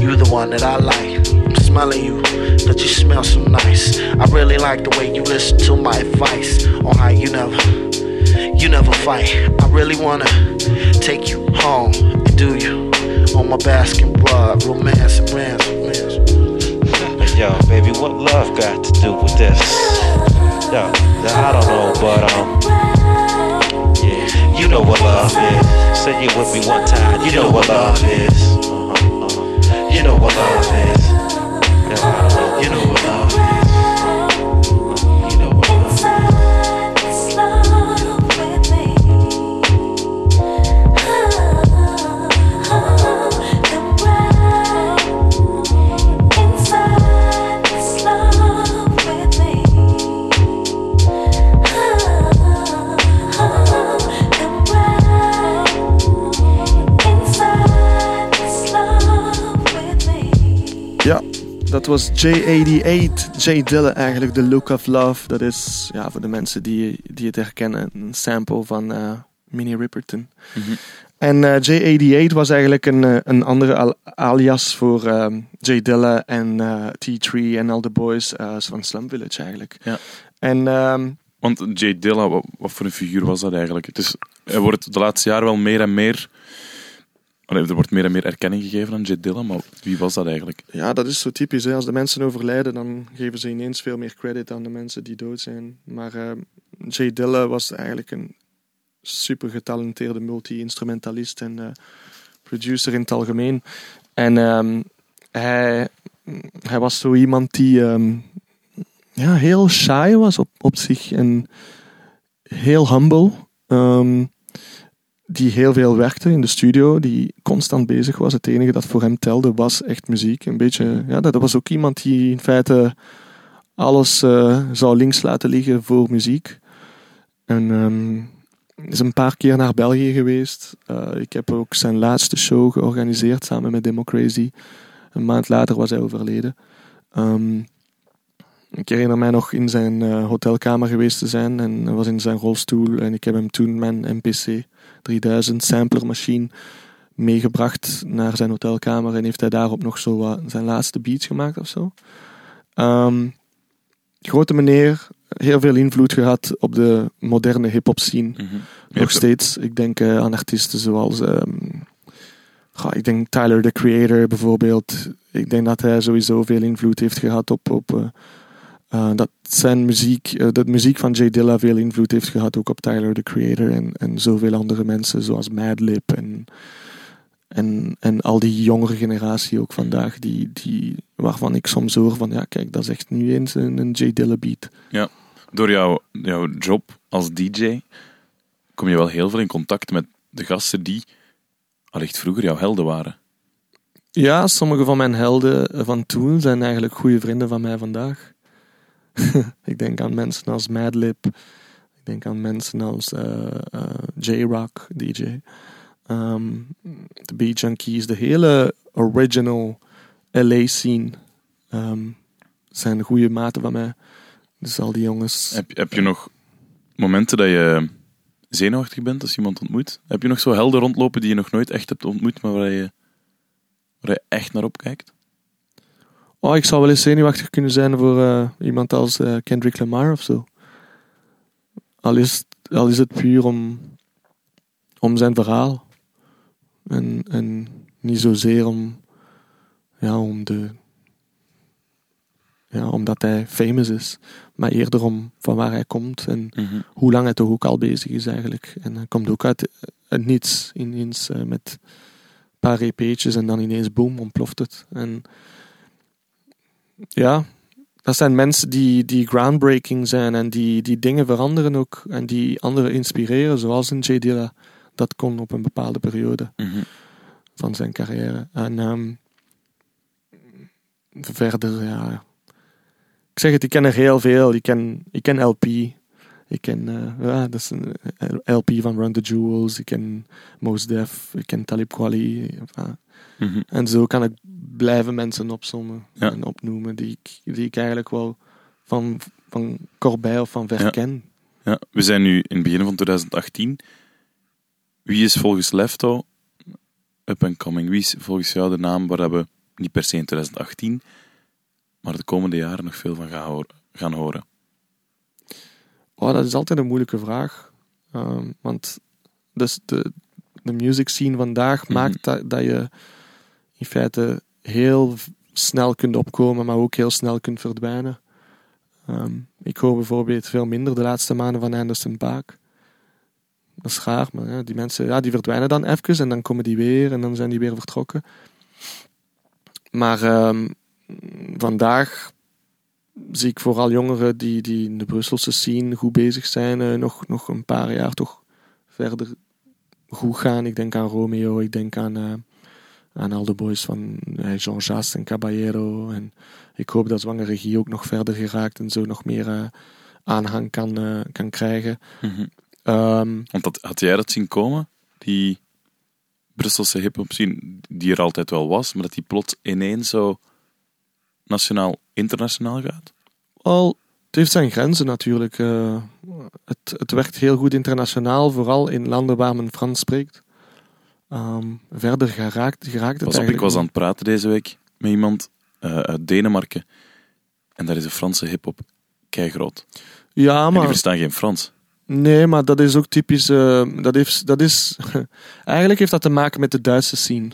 you the one that I like. I'm smelling you, that you smell so nice. I really like the way you listen to my advice on how you never. You never fight. I really wanna take you home and do you on my basking and romance. But um, yeah, you know what love is. Say you with me one time. You know what love is. Was J88, J Dilla eigenlijk, The Look of Love. Dat is, ja, voor de mensen die, die het herkennen, een sample van eh, Minnie Riperton. Mhm. En eh, J88 was eigenlijk een, eh, een andere al- alias voor ehm, J Dilla en eh, T3 en al de boys eh, van Slum Village eigenlijk. Ja. En ehm, Want Jay Dilla, wat, wat voor een figuur was dat eigenlijk? Het is, er wordt de laatste jaren wel meer en meer... Er wordt meer en meer erkenning gegeven aan Jay Dilla, maar wie was dat eigenlijk? ja, dat is zo typisch. Hè. Als de mensen overlijden, dan geven ze ineens veel meer credit aan de mensen die dood zijn. Maar ehm, J Dilla was eigenlijk een super getalenteerde multi-instrumentalist en eh, producer in het algemeen. En ehm, hij, hij was zo iemand die ehm, ja, heel shy was op, op zich en heel humble. Ehm, die heel veel werkte in de studio, die constant bezig was. Het enige dat voor hem telde was echt muziek. Een beetje, ja, dat was ook iemand die in feite alles eh, zou links laten liggen voor muziek. En ehm, is een paar keer naar België geweest. Eh, ik heb ook zijn laatste show georganiseerd samen met Democrazy. Een maand later was hij overleden. Ehm, ik herinner mij nog in zijn eh, hotelkamer geweest te zijn en was in zijn rolstoel en ik heb hem toen mijn MPC 3000 sampler machine meegebracht naar zijn hotelkamer en heeft hij daarop nog zo zijn laatste beats gemaakt of zo. Ehm, grote meneer, heel veel invloed gehad op de moderne hip-hop scene. Nog steeds. Ik denk eh, aan artiesten zoals. ehm, goh, ik denk Tyler the Creator bijvoorbeeld. Ik denk dat hij sowieso veel invloed heeft gehad op. op eh, eh, dat zijn muziek, eh, dat muziek van Jay Dilla veel invloed heeft gehad ook op Tyler the Creator en, en zoveel andere mensen zoals Madlib en, en, en al die jongere generatie ook vandaag, die, die, waarvan ik soms hoor van ja, kijk, dat is echt nu eens een, een Jay Dilla beat. Door jouw, jouw job als DJ kom je wel heel veel in contact met de gasten die allicht vroeger jouw helden waren. Ja, sommige van mijn helden van toen zijn eigenlijk goede vrienden van mij vandaag. *laughs* ik denk aan mensen als Madlib. Ik denk aan mensen als eh, eh, J-Rock, DJ. Ehm, de Beat Junkies. De hele original LA scene ehm, zijn goede maten van mij. Dus al die jongens. Heb, heb je nog momenten dat je zenuwachtig bent als je iemand ontmoet? Heb je nog zo helden rondlopen die je nog nooit echt hebt ontmoet, maar waar je, waar je echt naar opkijkt? Oh, ik zou wel eens zenuwachtig kunnen zijn voor eh, iemand als eh, Kendrick Lamar of zo. Al is, al is het puur om, om zijn verhaal. En, en niet zozeer om, ja, om de, ja, omdat hij famous is. Maar eerder om van waar hij komt en hoe lang hij toch ook al bezig is eigenlijk. En hij komt ook uit het niets ineens eh, met een paar EP'tjes en dan ineens boom, ontploft het. En ja, dat zijn mensen die, die groundbreaking zijn en die, die dingen veranderen ook en die anderen inspireren, zoals een J. Dilla dat kon op een bepaalde periode van zijn carrière. En ehm, verder, ja. Ik zeg het, ik ken er heel veel. Ik ken, ik ken LP. Ik ken, eh, ja, dat is een eh, LP van Run the Jewels. Ik ken Mos Def. Ik ken Talib Kweli. Mhm. en zo kan ik blijven mensen opzommen Ja. en opnoemen die ik, die ik eigenlijk wel van, van Corbij of van ver Ja. ken. Ja, we zijn nu in het begin van 2018. Wie is volgens Lefto up and coming? Wie is volgens jou de naam waar we niet per se in 2018, maar de komende jaren nog veel van gaan horen? Gaan horen? Oh, dat is altijd een moeilijke vraag. Ehm, want dus de, de music scene vandaag Mhm. maakt dat, dat je in feite heel snel kunt opkomen, maar ook heel snel kunt verdwijnen. Ehm, ik hoor bijvoorbeeld veel minder de laatste maanden van Anderson Paak. Dat is raar, maar ja, die mensen ja, die verdwijnen dan even en dan komen die weer en dan zijn die weer vertrokken. Maar ehm, vandaag zie ik vooral jongeren die, die in de Brusselse scene goed bezig zijn, eh, nog, nog een paar jaar toch verder goed gaan. Ik denk aan Romeo, ik denk aan, eh, aan al de boys van eh, Jean Jas en Caballero. En ik hoop dat Zwangere Regie ook nog verder geraakt en zo nog meer eh, aanhang kan, eh, kan krijgen. Mhm. Ehm, Want dat, had jij dat zien komen? Die Brusselse hip-hop scene, die er altijd wel was, maar dat die plots ineens zo nationaal, internationaal gaat? Al, het heeft zijn grenzen natuurlijk. het, het werkt heel goed internationaal, vooral in landen waar men Frans spreekt. Ehm, verder geraakt, geraakt Pas op, ik was aan het praten deze week met iemand eh, uit Denemarken. En daar is de Franse hip-hop keigroot. Ja, En die maar, verstaan geen Frans. nee, maar dat is ook typisch. eh, dat heeft, dat is, *laughs* eigenlijk heeft dat te maken met de Duitse scene.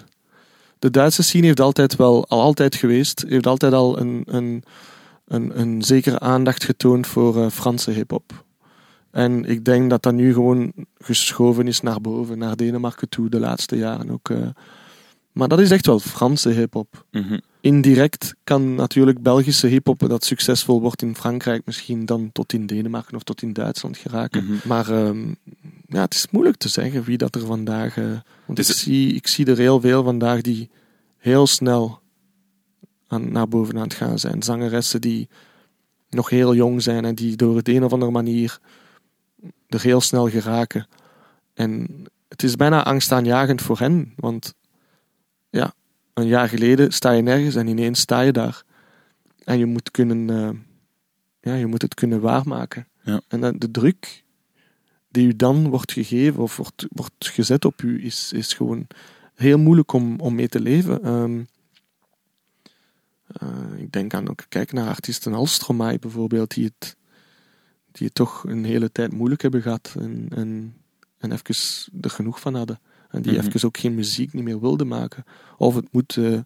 De Duitse scene heeft altijd wel, al altijd geweest, heeft altijd al een, een, een, een zekere aandacht getoond voor eh, Franse hip-hop. En ik denk dat dat nu gewoon geschoven is naar boven, naar Denemarken toe, de laatste jaren ook. eh. Maar dat is echt wel Franse hip-hop. Mhm. Indirect kan natuurlijk Belgische hip-hop, dat succesvol wordt in Frankrijk, misschien dan tot in Denemarken of tot in Duitsland geraken. Mhm. Maar ehm, ja, het is moeilijk te zeggen wie dat er vandaag. eh, want Is ik, het- zie, ik zie er heel veel vandaag die heel snel aan, naar boven aan het gaan zijn. Zangeressen die nog heel jong zijn en die door het een of andere manier er heel snel geraken. En het is bijna angstaanjagend voor hen, want ja, een jaar geleden sta je nergens en ineens sta je daar. En je moet, kunnen, eh, ja, je moet het kunnen waarmaken. Ja. En de druk die u dan wordt gegeven of wordt, wordt gezet op u, is, is gewoon heel moeilijk om, om mee te leven. Ehm, eh, ik denk aan ook, kijk naar artiesten als Stromae bijvoorbeeld, die het, die het toch een hele tijd moeilijk hebben gehad en, en, en even er genoeg van hadden. En die Mhm. even ook geen muziek niet meer wilden maken. Of het moet eh,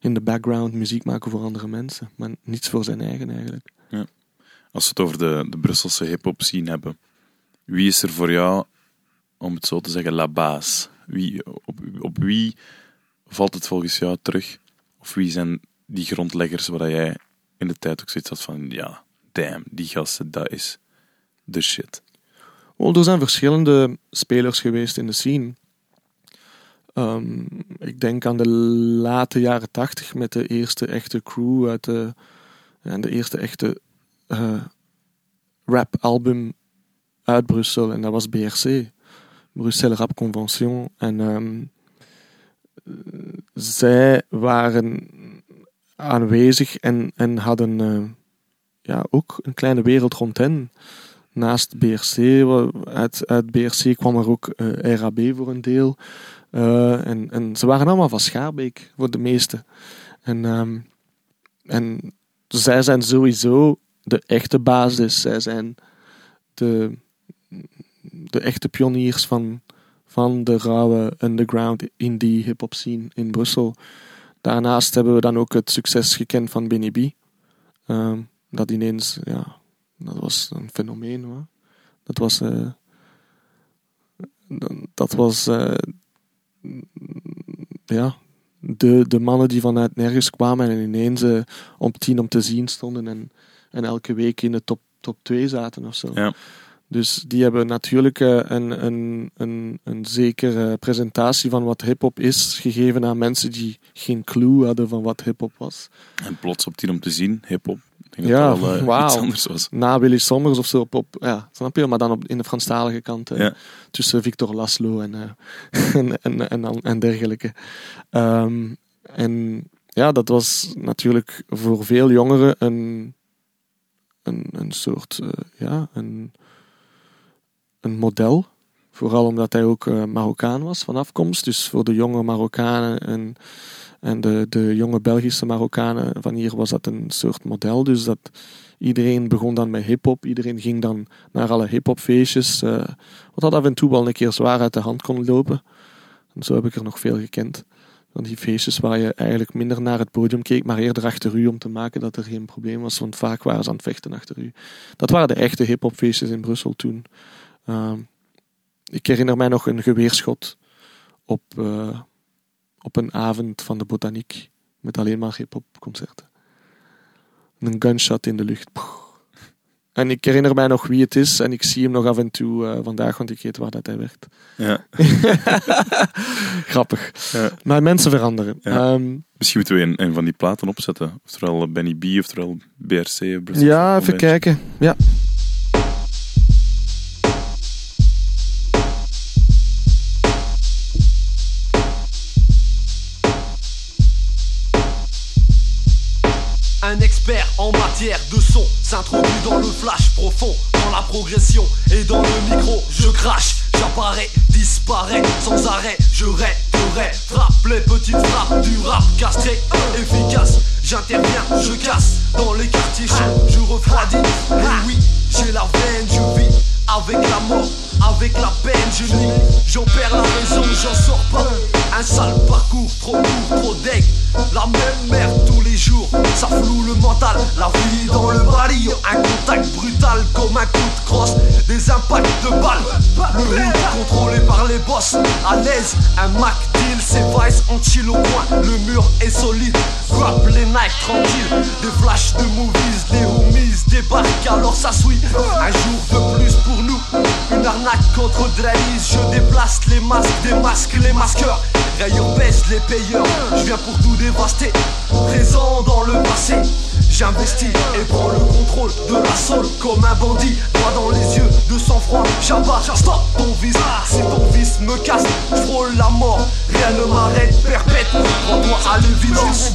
in de background muziek maken voor andere mensen, maar niets voor zijn eigen eigenlijk. Als we het over de, de Brusselse hip-hop scene hebben, wie is er voor jou, om het zo te zeggen, la base? Wie, op, op wie valt het volgens jou terug? Of wie zijn die grondleggers waar jij in de tijd ook zoiets had van, ja, damn, die gasten, dat is shit. Er zijn verschillende spelers geweest in de scene. Ehm, ik denk aan de late jaren tachtig met de eerste echte crew uit de, ja, de eerste echte eh, rap-album uit Brussel. En dat was BRC, Bruxelles Rap Convention. En ehm, eh, zij waren aanwezig en, en hadden eh, ja, ook een kleine wereld rond hen naast BRC, uit, uit BRC kwam er ook eh, RAB voor een deel. Eh, en, en ze waren allemaal van Schaarbeek, voor de meeste. En, ehm, en zij zijn sowieso de echte basis. Zij zijn de, de echte pioniers van, van de rauwe underground indie hip-hop scene in Brussel. Daarnaast hebben we dan ook het succes gekend van Benny B. Ehm, dat ineens, ja, dat was een fenomeen hoor. Dat was, eh, dat- was, eh, ja, de, de mannen die vanuit nergens kwamen en ineens eh, op tien om te zien stonden en, en elke week in de top, top 2 zaten of zo. Ja. Dus die hebben natuurlijk een, een, een, een zekere presentatie van wat hip-hop is gegeven aan mensen die geen clue hadden van wat hip-hop was. En plots op tien om te zien, hip-hop. Ja, wel eh, wauw. iets anders was. na Willy Sommers of zo op, op ja, snap je? Maar dan op, in de Franstalige kant. eh, Ja. Tussen Victor Laszlo en, eh, *laughs* en, en, en, en dergelijke. Ehm, en ja, dat was natuurlijk voor veel jongeren een, een, een soort, ja, een, een model. Vooral omdat hij ook Marokkaan was van afkomst. Dus voor de jonge Marokkanen en En de, de jonge Belgische Marokkanen van hier was dat een soort model. Dus dat iedereen begon dan met hip-hop. Iedereen ging dan naar alle hip-hop feestjes. eh, wat dat af en toe wel een keer zwaar uit de hand kon lopen. En zo heb ik er nog veel gekend. Van die feestjes waar je eigenlijk minder naar het podium keek, maar eerder achter u om te maken dat er geen probleem was. Want vaak waren ze aan het vechten achter u. Dat waren de echte hip-hop feestjes in Brussel toen. Ehm, ik herinner mij nog een geweerschot op, eh, op een avond van de botaniek. Met alleen maar hip-hop concerten. Een gunshot in de lucht. En ik herinner mij nog wie het is. En ik zie hem nog af en toe eh, vandaag, want ik weet waar dat hij werkt. Ja. *laughs* Grappig. Ja. Maar mensen veranderen. Ja. Ehm, Misschien moeten we een, een van die platen opzetten. Oftewel Benny B, oftewel BRC. Brussels ja, even kijken. Ja. En matière de son s'introduit dans le flash profond, dans la progression et dans le micro. Je crache, j'apparais, disparais sans arrêt. Je rêverai, frappe les petites frappes du rap castré, efficace. J'interviens, je casse dans les quartiers chauds, je refroidis. Et oui, j'ai la veine, je vis avec la mort, avec la peine, je nie. J'en perds la raison, j'en sors pas. Un sale parcours, trop court, trop deg. La même merde tous les jours, ça floue le mental. La vie dans le balayon, un contact brutal comme un coup de crosse. Des impacts de balles, le hood contrôlé par les boss. À l'aise, un Mac deal, c'est Vice, chill au coin. Le mur est solide, drop les Nike tranquilles. Des flashs de movies, des homies débarquent alors ça suit. Un jour de plus pour nous, une arnaque contre Dralis. Je déplace les masques, des masques, les masqueurs. Rayures baisse les payeurs, je viens pour tout dévaster. Présent dans le passé, j'investis et prends le contrôle de la soul comme un bandit. Droit dans les yeux, de sang-froid, j'abats, stop ton vice. Si ton vice me casse, frôle la mort. Rien ne m'arrête, perpète, prends-toi à l'évidence.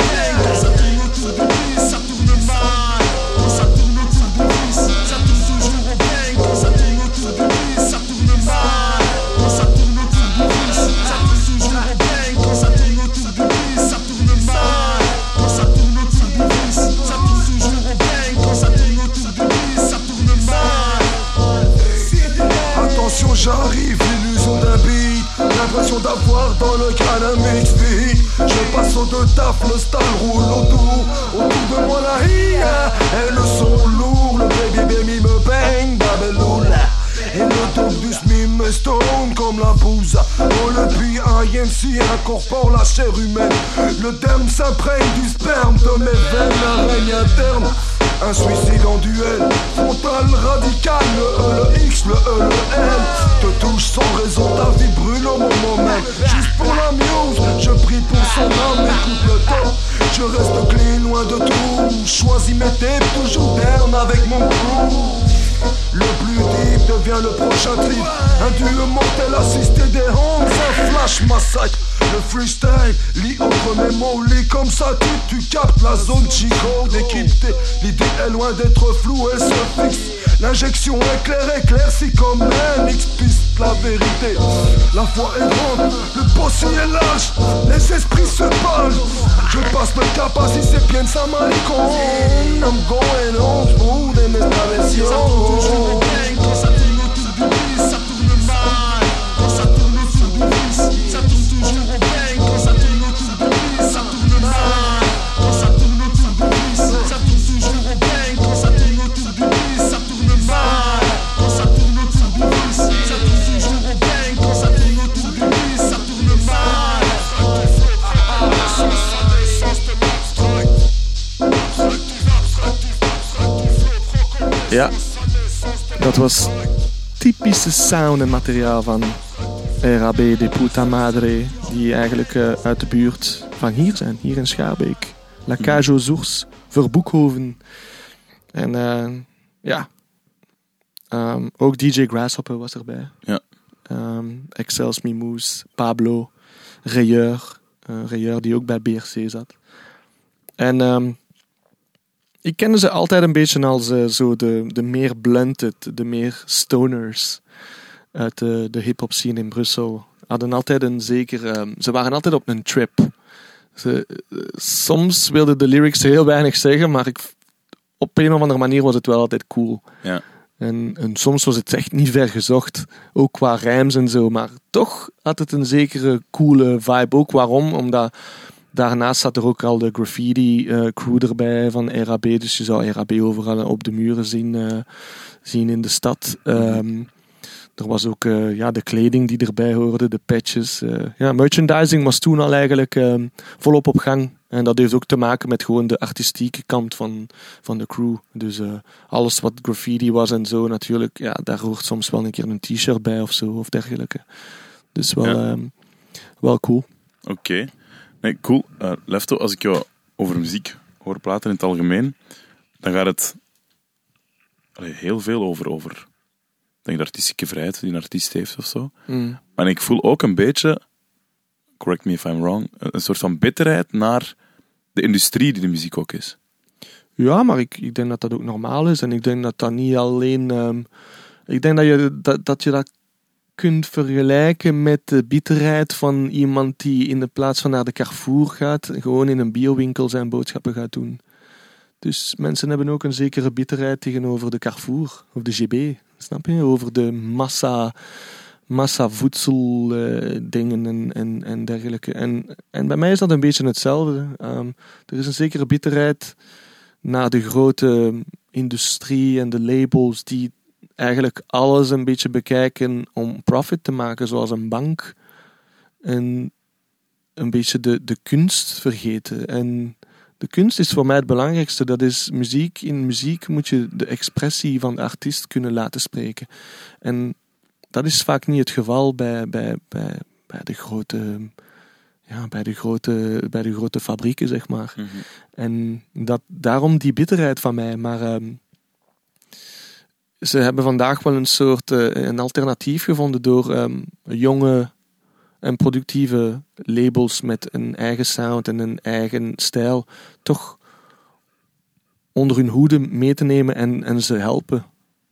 Dans le crâne un beat Je passe au de taf, le style roule autour. Autour de moi la hiya Et le son lourd, le baby baby me bang Babeloula et le douce me stone comme la bouse. Oh le puits IMC incorpore la chair humaine. Le thème s'imprègne du sperme de mes veines Un règne interne un suicide en duel, frontal radical, le E, le X, le E, le L. Te touche sans raison, ta vie brûle au moment même. Juste pour la muse, je prie pour son âme, écoute le temps. Je reste clean, loin de tout, choisis mes tapes, toujours down avec mon crew le plus deep devient le prochain trip. Un duo mortel assisté des hands Un flash massacre Le freestyle. Lit entre mes mots Lit comme ça tu, tu captes la zone Chico. Décryptée L'idée est loin d'être floue Elle se fixe. L'injection éclaire éclaircie comme un X-piste. La vérité La foi est grande Le bossy est lâche Les esprits se parlent. Je passe le cap assis c'est bien sa malicon I'm going Ça Ja, dat was typische sound en materiaal van RAB de Puta Madre, die eigenlijk eh, uit de buurt van hier zijn, hier in Schaarbeek. La Cage aux Ours, Verboekhoven. En eh, ja, Ehm, ook DJ Grasshopper was erbij. Ja. Ehm, Excels Mimoes, Pablo, Rayeur, eh, Rayeur die ook bij BRC zat. En ehm, ik kende ze altijd een beetje als eh, zo de, de meer blunted, de meer stoners uit de, de hip-hop scene in Brussel. Hadden altijd een zeker, ehm, ze waren altijd op een trip. Ze, eh, soms wilden de lyrics heel weinig zeggen, maar ik, op een of andere manier was het wel altijd cool. Ja. En, en soms was het echt niet ver gezocht, ook qua rijms en zo. Maar toch had het een zekere coole vibe. Ook waarom? Omdat daarnaast zat er ook al de graffiti eh, crew erbij van RAB. Dus je zou RAB overal op de muren zien, eh, zien in de stad. Ehm, er was ook eh, ja, de kleding die erbij hoorde, de patches. ja, merchandising was toen al eigenlijk ehm, volop op gang. En dat heeft ook te maken met gewoon de artistieke kant van, van de crew. Dus alles wat graffiti was en zo, natuurlijk, ja, daar hoort soms wel een keer een t-shirt bij of zo, of dergelijke. Dus wel, Ja. ehm, wel cool. Oké. Nee, cool. Eh, Lefto, als ik jou over muziek hoor praten in het algemeen, dan gaat het allee, heel veel over, over denk de artistieke vrijheid die een artiest heeft of zo. Mm. Maar ik voel ook een beetje, correct me if I'm wrong, een een soort van bitterheid naar de industrie die de muziek ook is. Ja, maar ik, ik denk dat dat ook normaal is. En ik denk dat dat niet alleen. ehm, ik denk dat je dat, dat je dat kunt vergelijken met de bitterheid van iemand die in de plaats van naar de Carrefour gaat, gewoon in een biowinkel zijn boodschappen gaat doen. Dus mensen hebben ook een zekere bitterheid tegenover de Carrefour of de GB. Snap je? Over de massa, massa eh, en, en, en dergelijke. En, en bij mij is dat een beetje hetzelfde. Ehm, er is een zekere bitterheid naar de grote industrie en de labels die eigenlijk alles een beetje bekijken om profit te maken, zoals een bank. En een beetje de, de kunst vergeten. En de kunst is voor mij het belangrijkste. Dat is muziek. In muziek moet je de expressie van de artiest kunnen laten spreken. En dat is vaak niet het geval bij, bij, bij, bij, de, grote, ja, bij, de, grote, bij de grote fabrieken, zeg maar. En dat, daarom die bitterheid van mij. Maar ehm, ze hebben vandaag wel een soort eh, een alternatief gevonden door ehm, jonge en productieve labels met een eigen sound en een eigen stijl toch onder hun hoede mee te nemen en, en ze helpen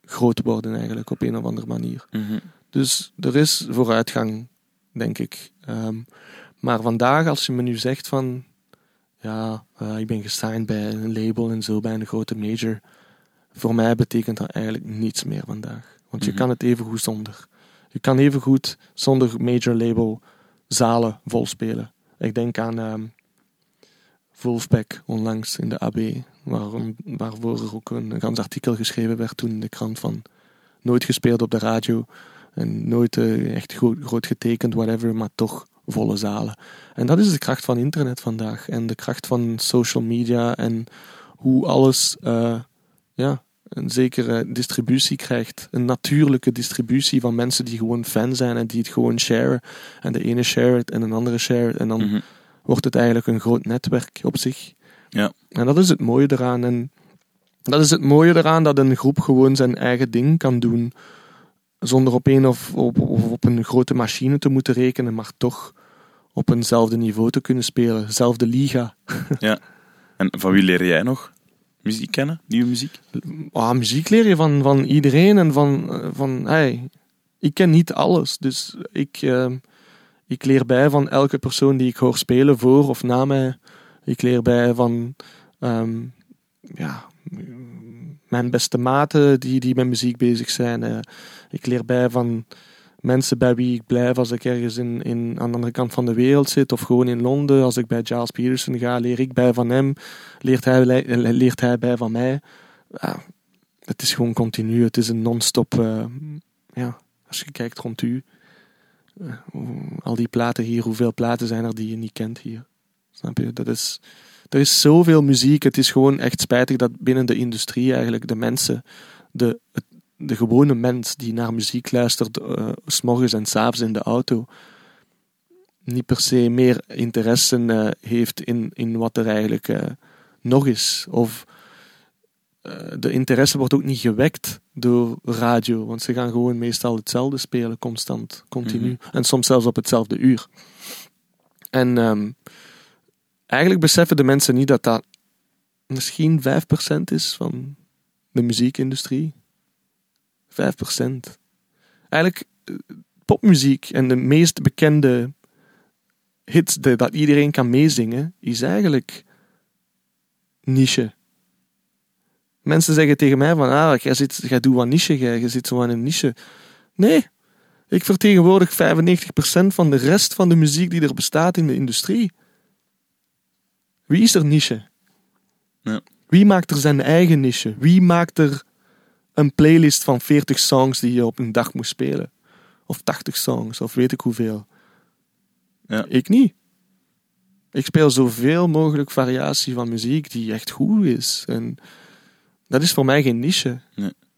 groot te worden eigenlijk op een of andere manier. Dus er is vooruitgang, denk ik. Ehm, maar vandaag, als je me nu zegt van ja, eh, ik ben gesigned bij een label en zo, bij een grote major. Voor mij betekent dat eigenlijk niets meer vandaag. Want je Mhm. kan het even goed zonder. Je kan even goed zonder major label zalen vol spelen. Ik denk aan ehm Wolfpack onlangs in de AB, waarom, waarvoor er ook een, een gans artikel geschreven werd toen in de krant van nooit gespeeld op de radio en nooit eh, echt groot, groot getekend, whatever, maar toch volle zalen. En dat is de kracht van internet vandaag en de kracht van social media en hoe alles eh, ja, een zekere distributie krijgt. Een natuurlijke distributie van mensen die gewoon fan zijn en die het gewoon sharen. En de ene share het en een andere share het. En dan Mhm. wordt het eigenlijk een groot netwerk op zich. Ja. En dat is het mooie eraan. En dat is het mooie eraan dat een groep gewoon zijn eigen ding kan doen. Zonder op een of op, of op een grote machine te moeten rekenen, maar toch op eenzelfde niveau te kunnen spelen. Zelfde liga. *laughs* Ja. En van wie leer jij nog muziek kennen? Nieuwe muziek? Ah, muziek leer je van, van iedereen en van, eh, van hey, ik ken niet alles, dus ik, eh, ik leer bij van elke persoon die ik hoor spelen voor of na mij. Ik leer bij van ehm, ja, mijn beste maten die, die met muziek bezig zijn. eh. ik leer bij van mensen bij wie ik blijf als ik ergens in, in, aan de andere kant van de wereld zit of gewoon in Londen. Als ik bij Giles Peterson ga, leer ik bij van hem, leert hij, leert hij bij van mij. Het is gewoon continu, het is een non-stop. eh, ja, als je kijkt rond u, eh, al die platen hier, hoeveel platen zijn er die je niet kent hier? Snap je? Dat is, er is zoveel muziek. Het is gewoon echt spijtig dat binnen de industrie eigenlijk de mensen, de, het- de gewone mens die naar muziek luistert, eh, s s'morgens en s'avonds in de auto, niet per se meer interesse eh, heeft in, in wat er eigenlijk eh, nog is. Of de interesse wordt ook niet gewekt door radio, want ze gaan gewoon meestal hetzelfde spelen, constant, continu. En soms zelfs op hetzelfde uur. En ehm, eigenlijk beseffen de mensen niet dat dat misschien 5% is van de muziekindustrie. 5%. Eigenlijk, eh, popmuziek en de meest bekende hit de- dat iedereen kan meezingen, is eigenlijk niche. Mensen zeggen tegen mij van, ah, jij, zit, jij doet wat niche, jij, jij zit zo aan een niche. Nee, ik vertegenwoordig 95% van de rest van de muziek die er bestaat in de industrie. Wie is er niche? Ja. Wie maakt er zijn eigen niche? Wie maakt er een playlist van 40 songs die je op een dag moet spelen? Of 80 songs, of weet ik hoeveel. Ja. Ik niet. Ik speel zoveel mogelijk variatie van muziek die echt goed is. En dat is voor mij geen niche.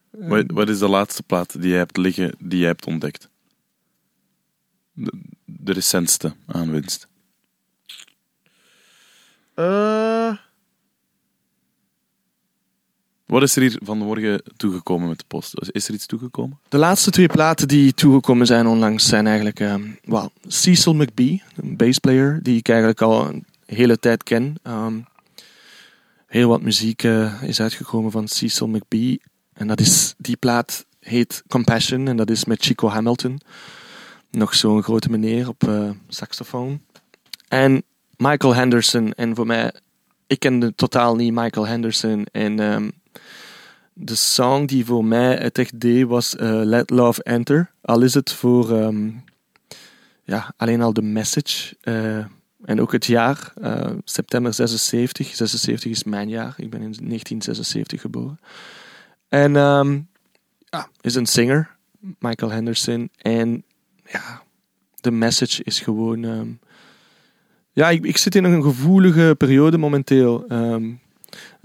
Wat, wat is de laatste plaat die je hebt liggen, die je hebt ontdekt? De, de recentste aanwinst. Eh, Wat is er hier vanmorgen toegekomen met de post? Is er iets toegekomen? De laatste twee platen die toegekomen zijn onlangs zijn eigenlijk ehm well, Cecil McBee, een bassplayer die ik eigenlijk al een hele tijd ken. Ehm, heel wat muziek eh, is uitgekomen van Cecil McBee. En dat is, die plaat heet Compassion en dat is met Chico Hamilton. Nog zo'n grote meneer op eh, saxofoon. En Michael Henderson. En voor mij, ik kende totaal niet Michael Henderson. En ehm, de song die voor mij het echt deed was eh, Let Love Enter. Al is het voor ehm, ja, alleen al de message. eh, en ook het jaar, eh, september 76. 76 is mijn jaar. Ik ben in 1976 geboren. En ehm, ja, is een singer, Michael Henderson. En ja, de message is gewoon. ehm, ja, ik, ik zit in een gevoelige periode momenteel.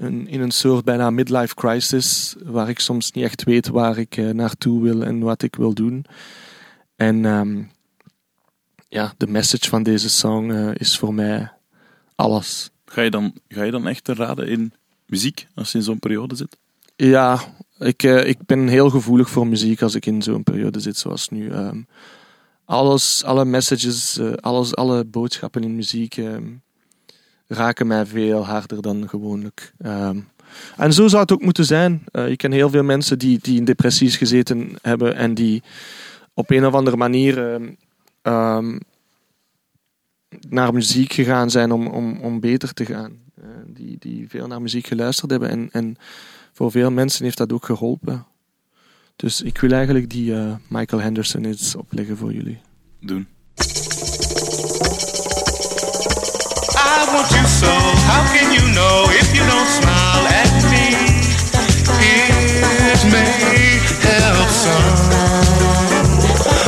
Een, in een soort bijna midlife crisis, waar ik soms niet echt weet waar ik eh, naartoe wil en wat ik wil doen. En ehm, ja, de message van deze song eh, is voor mij alles. Ga je dan, ga je dan echt te raden in muziek als je in zo'n periode zit? Ja, ik, eh, ik ben heel gevoelig voor muziek als ik in zo'n periode zit zoals nu. Ehm, alles, alle messages, alles, alle boodschappen in muziek ehm, raken mij veel harder dan gewoonlijk. Ehm, en zo zou het ook moeten zijn. Eh, ik ken heel veel mensen die, die in depressies gezeten hebben en die op een of andere manier ehm, ehm, naar muziek gegaan zijn om, om, om beter te gaan. Eh, die, die veel naar muziek geluisterd hebben en, en voor veel mensen heeft dat ook geholpen. Dus ik wil eigenlijk die eh, Michael Henderson eens opleggen voor jullie. Doen. How can you know if you don't smile at me? It may help some.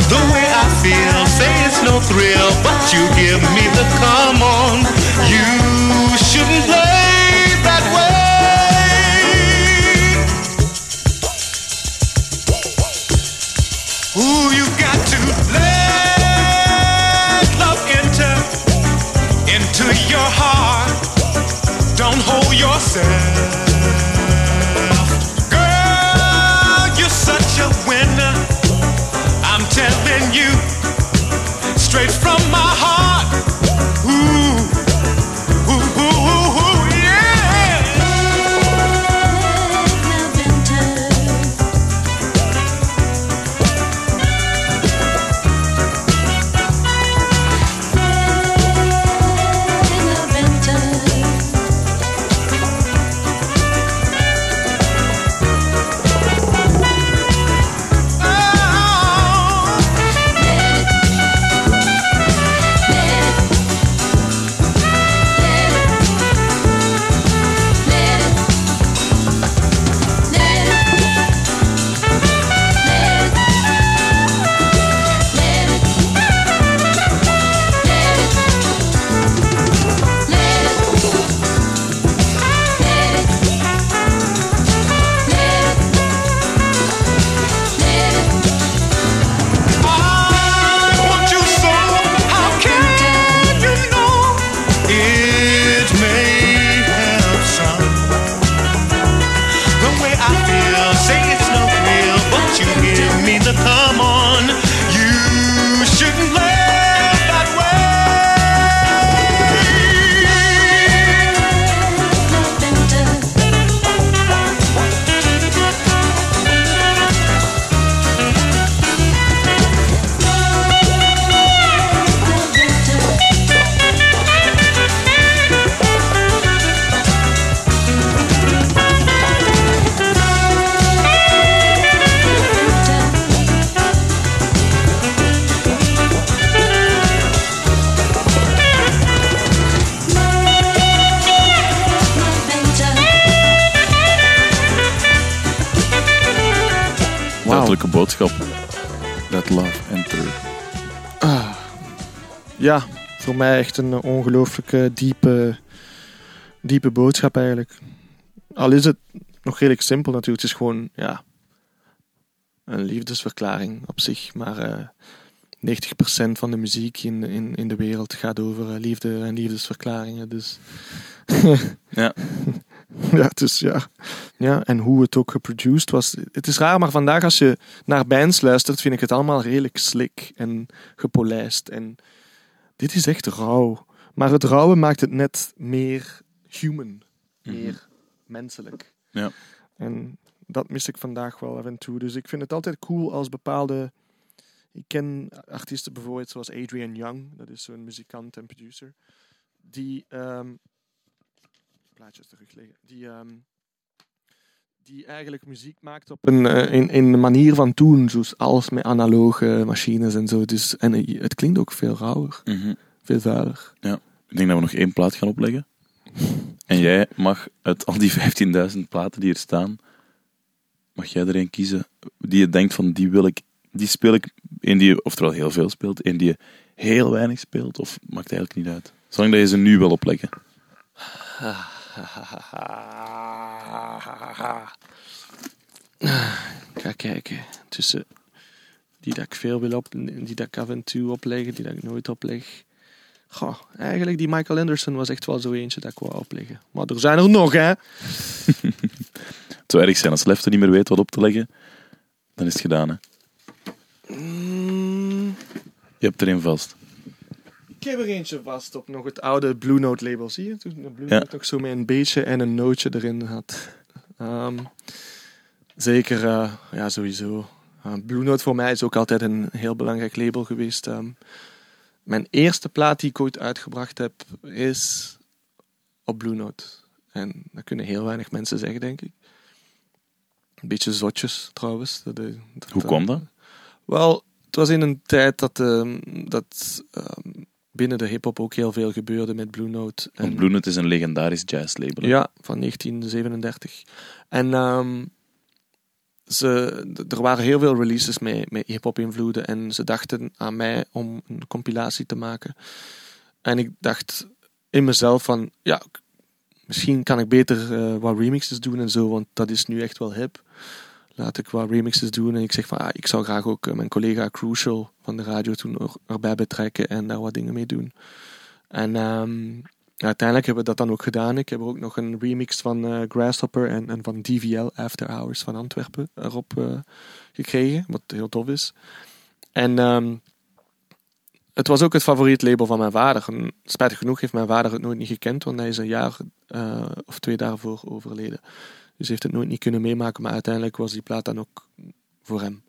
The way I feel, say it's no thrill, but you give me the come on. You shouldn't play yourself. Mij echt een ongelooflijke diepe, diepe boodschap eigenlijk. Al is het nog redelijk simpel natuurlijk. Het is gewoon ja, een liefdesverklaring op zich. Maar eh 90% van de muziek in, in, in de wereld gaat over eh, liefde en liefdesverklaringen. Dus *laughs* Ja. ja, dus ja. ja. En hoe het ook geproduced was. Het is raar, maar vandaag als je naar bands luistert, vind ik het allemaal redelijk slick en gepolijst. En dit is echt rauw. Maar het rauwe maakt het net meer human. Meer menselijk. Ja. En dat mis ik vandaag wel af en toe. Dus ik vind het altijd cool als bepaalde... Ik ken artiesten bijvoorbeeld zoals Adrian Young. Dat is zo'n muzikant en producer. Die... ehm plaatjes terugleggen. Die... ehm, die eigenlijk muziek maakt op een, eh, in, in de manier van toen. Zoals alles met analoge machines en zo. Dus, en eh, het klinkt ook veel rauwer. Mhm. Veel vuiler. Ja. Ik denk dat we nog één plaat gaan opleggen. En jij mag uit al die *laughs* 15.000 platen die er staan, mag jij er een kiezen die je denkt van die wil ik, die speel ik, een die je oftewel heel veel speelt, een die je heel weinig speelt, of maakt eigenlijk niet uit. Zolang dat je ze nu wil opleggen. *laughs* *sighs* Ga kijken. Tussen die dat ik veel wil op, die dat ik af en toe opleg, die dat ik nooit opleg. Goh, eigenlijk die Michael Anderson was echt wel zo eentje dat ik wou opleggen. Maar er zijn er nog, hè? *laughs* Het zou erg zijn als Lefte niet meer weet wat op te leggen, dan is het gedaan. Hè. Mm, Je hebt er een vast. Ik heb er eentje vast op nog het oude Blue Note label. Zie je? Toen de Blue. Note nog zo met een beetje en een nootje erin had. Ehm, zeker, eh, ja, sowieso. Uh, Blue Note voor mij is ook altijd een heel belangrijk label geweest. Ehm, mijn eerste plaat die ik ooit uitgebracht heb, is op Blue Note. En dat kunnen heel weinig mensen zeggen, denk ik. Een beetje zotjes, trouwens. Dat, eh, dat- Hoe kwam dat? Wel, het was in een tijd dat, ehm, dat ehm, binnen de hip-hop ook heel veel gebeurde met Blue Note. Want Blue Note is een legendarisch jazzlabel. hè. Ja, van 1937. En ehm, ze, er waren heel veel releases met, met hip-hop invloeden. En ze dachten aan mij om een compilatie te maken. En ik dacht in mezelf van, ja, misschien kan ik beter eh, wat remixes doen en zo, want dat is nu echt wel hip. Laat ik wat remixes doen. En ik zeg van, ah, ik zou graag ook eh, mijn collega Crucial van de radio toen er- erbij betrekken en daar wat dingen mee doen. En ehm, uiteindelijk hebben we dat dan ook gedaan. Ik heb ook nog een remix van eh, Grasshopper en, en van DVL After Hours van Antwerpen erop eh, gekregen, wat heel tof is. En ehm, het was ook het favoriet label van mijn vader. Spijtig genoeg heeft mijn vader het nooit niet gekend, want hij is een jaar of twee daarvoor overleden. Dus heeft het nooit niet kunnen meemaken, maar uiteindelijk was die plaat dan ook voor hem.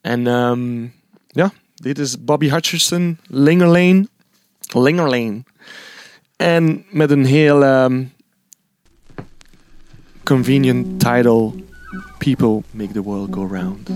En ehm, ja, dit is Bobby Hutcherson, Lingerlane. Lingerlane. En met een heel ehm, convenient title: People Make the World Go Round.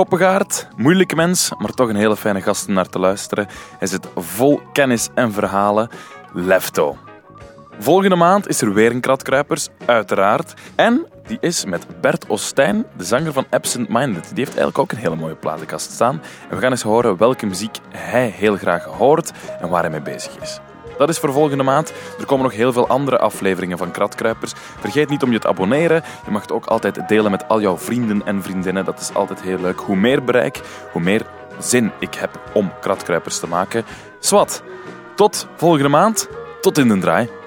Koppengaard, moeilijke mens, maar toch een hele fijne gast naar te luisteren. Hij zit vol kennis en verhalen. Lefto. Volgende maand is er weer een Kratkruipers, uiteraard. En die is met Bert Ostijn, de zanger van Absent Minded. Die heeft eigenlijk ook een hele mooie platenkast staan. En we gaan eens horen welke muziek hij heel graag hoort en waar hij mee bezig is. Dat is voor volgende maand. Er komen nog heel veel andere afleveringen van Kratkruipers. Vergeet niet om je te abonneren. Je mag het ook altijd delen met al jouw vrienden en vriendinnen. Dat is altijd heel leuk. Hoe meer bereik, hoe meer zin ik heb om Kratkruipers te maken. Swat, tot volgende maand. Tot in de draai.